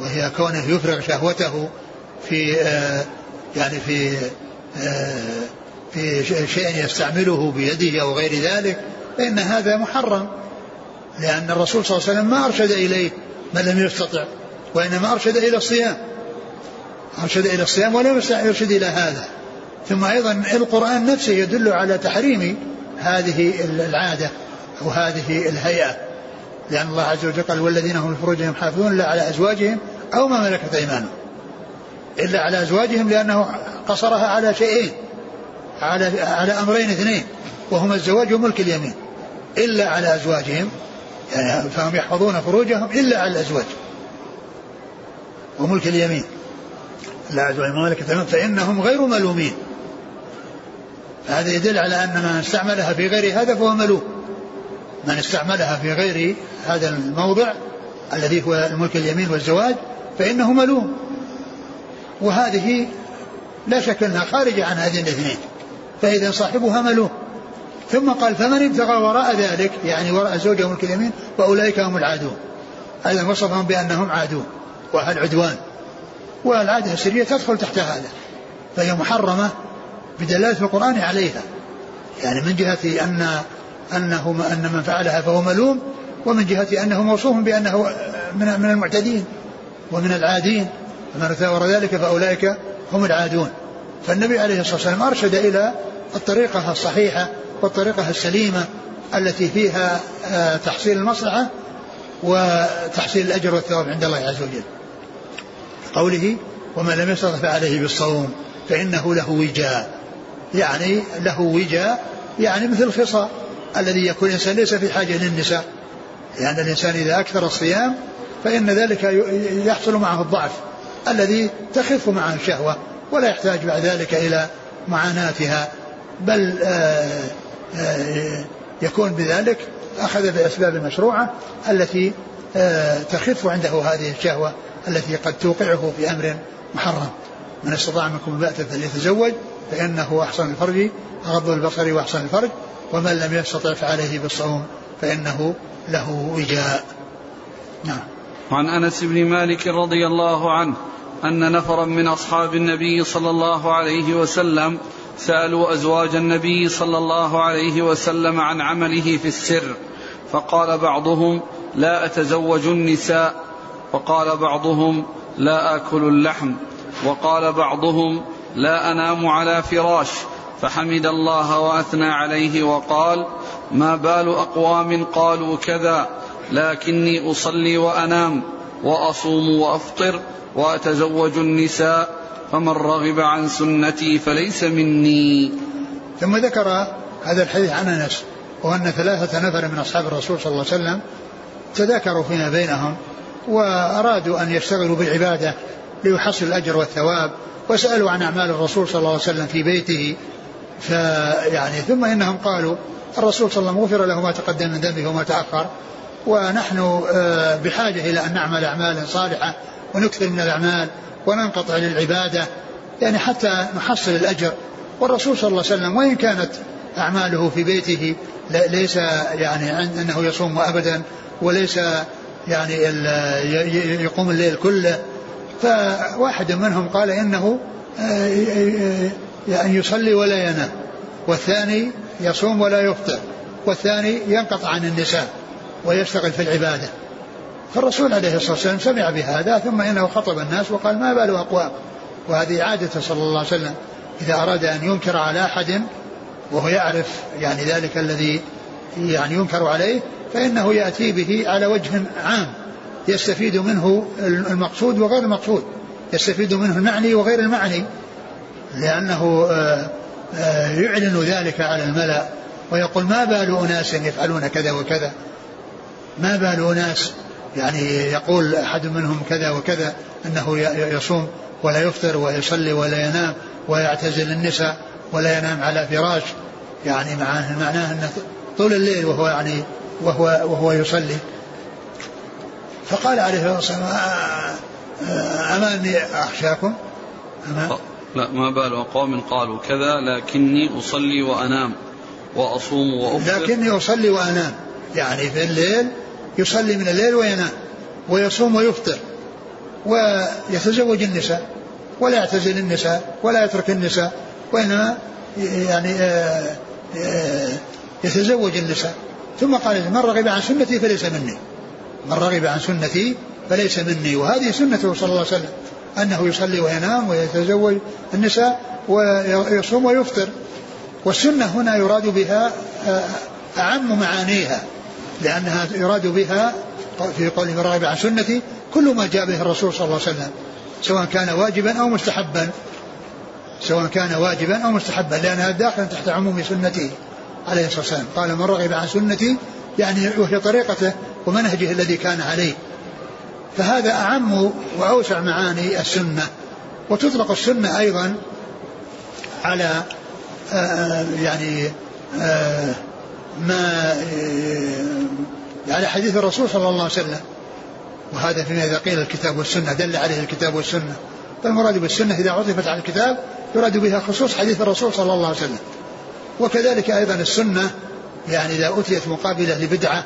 وهي كونه يفرغ شهوته في آه، يعني في آه، في شيء يستعمله بيده أو غير ذلك فإن هذا محرم لأن الرسول صلى الله عليه وسلم ما أرشد إليه من لم يستطع. وإنما أرشد إلى الصيام. أرشد إلى الصيام ولم يرشد إلى هذا. ثم أيضا القرآن نفسه يدل على تحريم هذه العادة أو هذه الهيئة. لأن الله عز وجل قال والذين هم لفروجهم حافظون إلا على أزواجهم أو ما ملكت أيمانهم. إلا على أزواجهم لأنه قصرها على شيئين. على على أمرين اثنين. وهما الزواج وملك اليمين. إلا على أزواجهم. يعني فهم يحفظون فروجهم إلا على الأزواج. وملك اليمين. لا أزواج ملكة فإنهم غير ملومين. هذا يدل على أن من استعملها في غير هذا فهو ملوم. من استعملها في غير هذا الموضع الذي هو الملك اليمين والزواج فإنه ملوم. وهذه لا شك أنها خارجة عن هذين الاثنين. فإذا صاحبها ملوم. ثم قال فمن ابتغى وراء ذلك؟ يعني وراء زوجه ملك اليمين. فأولئك هم العادون. أيضا وصفهم بأنهم عادون. وأهل عدوان؟ والعادة السرية تدخل تحت هذا. فهي محرمة بدلالة القرآن عليها. يعني من جهة أن أنه أن من فعلها فهو ملوم ومن جهة أنه موصوف بأنه من من المعتدين ومن العادين. فمن ثور ذلك فأولئك هم العادون. فالنبي عليه الصلاة والسلام أرشد إلى الطريقة الصحيحة والطريقة السليمة التي فيها آه، تحصيل المصلحة وتحصيل الأجر والثواب عند الله عز وجل. قوله ومن لم يستطع فعليه بالصوم فإنه له وجاء يعني له وجاء يعني مثل الخصاء الذي يكون الإنسان ليس في حاجة للنساء لأن يعني الإنسان إذا أكثر الصيام فإن ذلك يحصل معه الضعف الذي تخف معه الشهوة ولا يحتاج بعد ذلك إلى معاناتها بل آه، آه، يكون بذلك أخذ بالأسباب المشروعة التي آه، تخف عنده هذه الشهوة التي قد توقعه في أمر محرم. من استطاع منكم البأة فليتزوج فإنه أحسن الفرج أغض البصر وأحسن الفرج ومن لم يستطع فعليه بالصوم فإنه له وجاء. نعم. وعن أنس بن مالك رضي الله عنه أن نفرا من أصحاب النبي صلى الله عليه وسلم سألوا أزواج النبي صلى الله عليه وسلم عن عمله في السر فقال بعضهم لا أتزوج النساء وقال بعضهم لا آكل اللحم وقال بعضهم لا أنام على فراش فحمد الله وأثنى عليه وقال ما بال أقوام قالوا كذا لكني أصلي وأنام وأصوم وأفطر وأتزوج النساء فمن رغب عن سنتي فليس مني. ثم ذكر هذا الحديث عن أنس وأن ثلاثة نفر من أصحاب الرسول صلى الله عليه وسلم تذاكروا فيما بينهم وأرادوا أن يشتغلوا بالعباده ليحصلوا الأجر والثواب وسألوا عن أعمال الرسول صلى الله عليه وسلم في بيته. فيعني ثم إنهم قالوا الرسول صلى الله عليه وسلم غفر له ما تقدم من ذنبه وما تأخر ونحن آه، بحاجة إلى أن نعمل أعمالا صالحة ونكثر من الأعمال وننقطع للعبادة يعني حتى نحصل الأجر. والرسول صلى الله عليه وسلم وإن كانت أعماله في بيته ليس يعني أنه يصوم ابدا وليس يعني يقوم الليل كله. فواحد منهم قال إنه آه، يعني يصلي ولا ينام والثاني يصوم ولا يفطر والثاني ينقطع عن النساء ويشتغل في العبادة. فالرسول عليه الصلاة والسلام سمع بهذا ثم إنه خطب الناس وقال ما بال أقوام. وهذه عادته صلى الله عليه وسلم إذا أراد أن ينكر على أحد وهو يعرف يعني ذلك الذي يعني ينكر عليه فإنه يأتي به على وجه عام. يستفيد منه المقصود وغير المقصود. يستفيد منه المعني وغير المعني. لأنه آه، آه، يعلن ذلك على الملأ ويقول ما بال أناس يفعلون كذا وكذا؟ ما بال أناس؟ يعني يقول أحد منهم كذا وكذا أنه يصوم ولا يفطر ويصلي ولا ينام ويعتزل النساء ولا ينام على فراش. يعني معناه معناه أنه طول الليل وهو يعني وهو وهو يصلي. فقال عليه الصلاة والسلام أما أني أخشاكم؟ أما لا ما بال قوم قالوا كذا لكني أصلي وأنام وأصوم وأفطر. لكني أصلي وأنام. يعني في الليل يصلي من الليل وينام ويصوم ويفطر ويتزوج النساء ولا يعتزل النساء ولا يترك النساء وإنما يعني آه، آه، يتزوج النساء. ثم قال من رغب عن سنتي فليس مني. من رغب عن سنتي فليس مني. وهذه سنته صلى الله عليه وسلم. أنه يصلي وينام ويتزوج النساء ويصوم ويفطر. والسنة هنا يراد بها آه، أعم معانيها. لأنها يراد بها في قوله من رغب عن سنتي كل ما جاء به الرسول صلى الله عليه وسلم سواء كان واجبا أو مستحبا. سواء كان واجبا أو مستحبا لأنها داخلة تحت عموم سنته. عليه الصلاة والسلام. قال من رغب عن سنتي يعني وهي طريقته ومنهجه الذي كان عليه. فهذا أعم وأوسع معاني السنة. وتطلق السنة أيضا على آه، يعني آه، ما آه، على حديث الرسول صلى الله عليه وسلم. وهذا فيما إذا قيل الكتاب والسنة دل عليه الكتاب والسنة. فالمراد بالسنة إذا عطفت على الكتاب يراد بها خصوص حديث الرسول صلى الله عليه وسلم. وكذلك أيضا السنة يعني إذا أتيت مقابلة لبدعة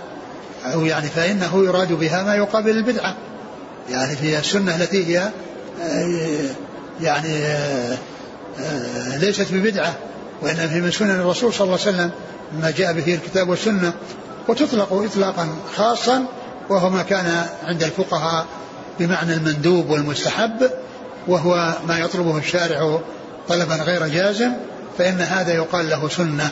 أو يعني فإنه يراد بها ما يقابل البدعة. يعني في السنة التي هي يعني ليست ببدعة وإنما في من سنن الرسول صلى الله عليه وسلم ما جاء به الكتاب والسنة وتطلق إطلاقا خاصا وهو ما كان عند الفقهاء بمعنى المندوب والمستحب وهو ما يطلبه الشارع طلبا غير جازم. فإن هذا يقال له سنة.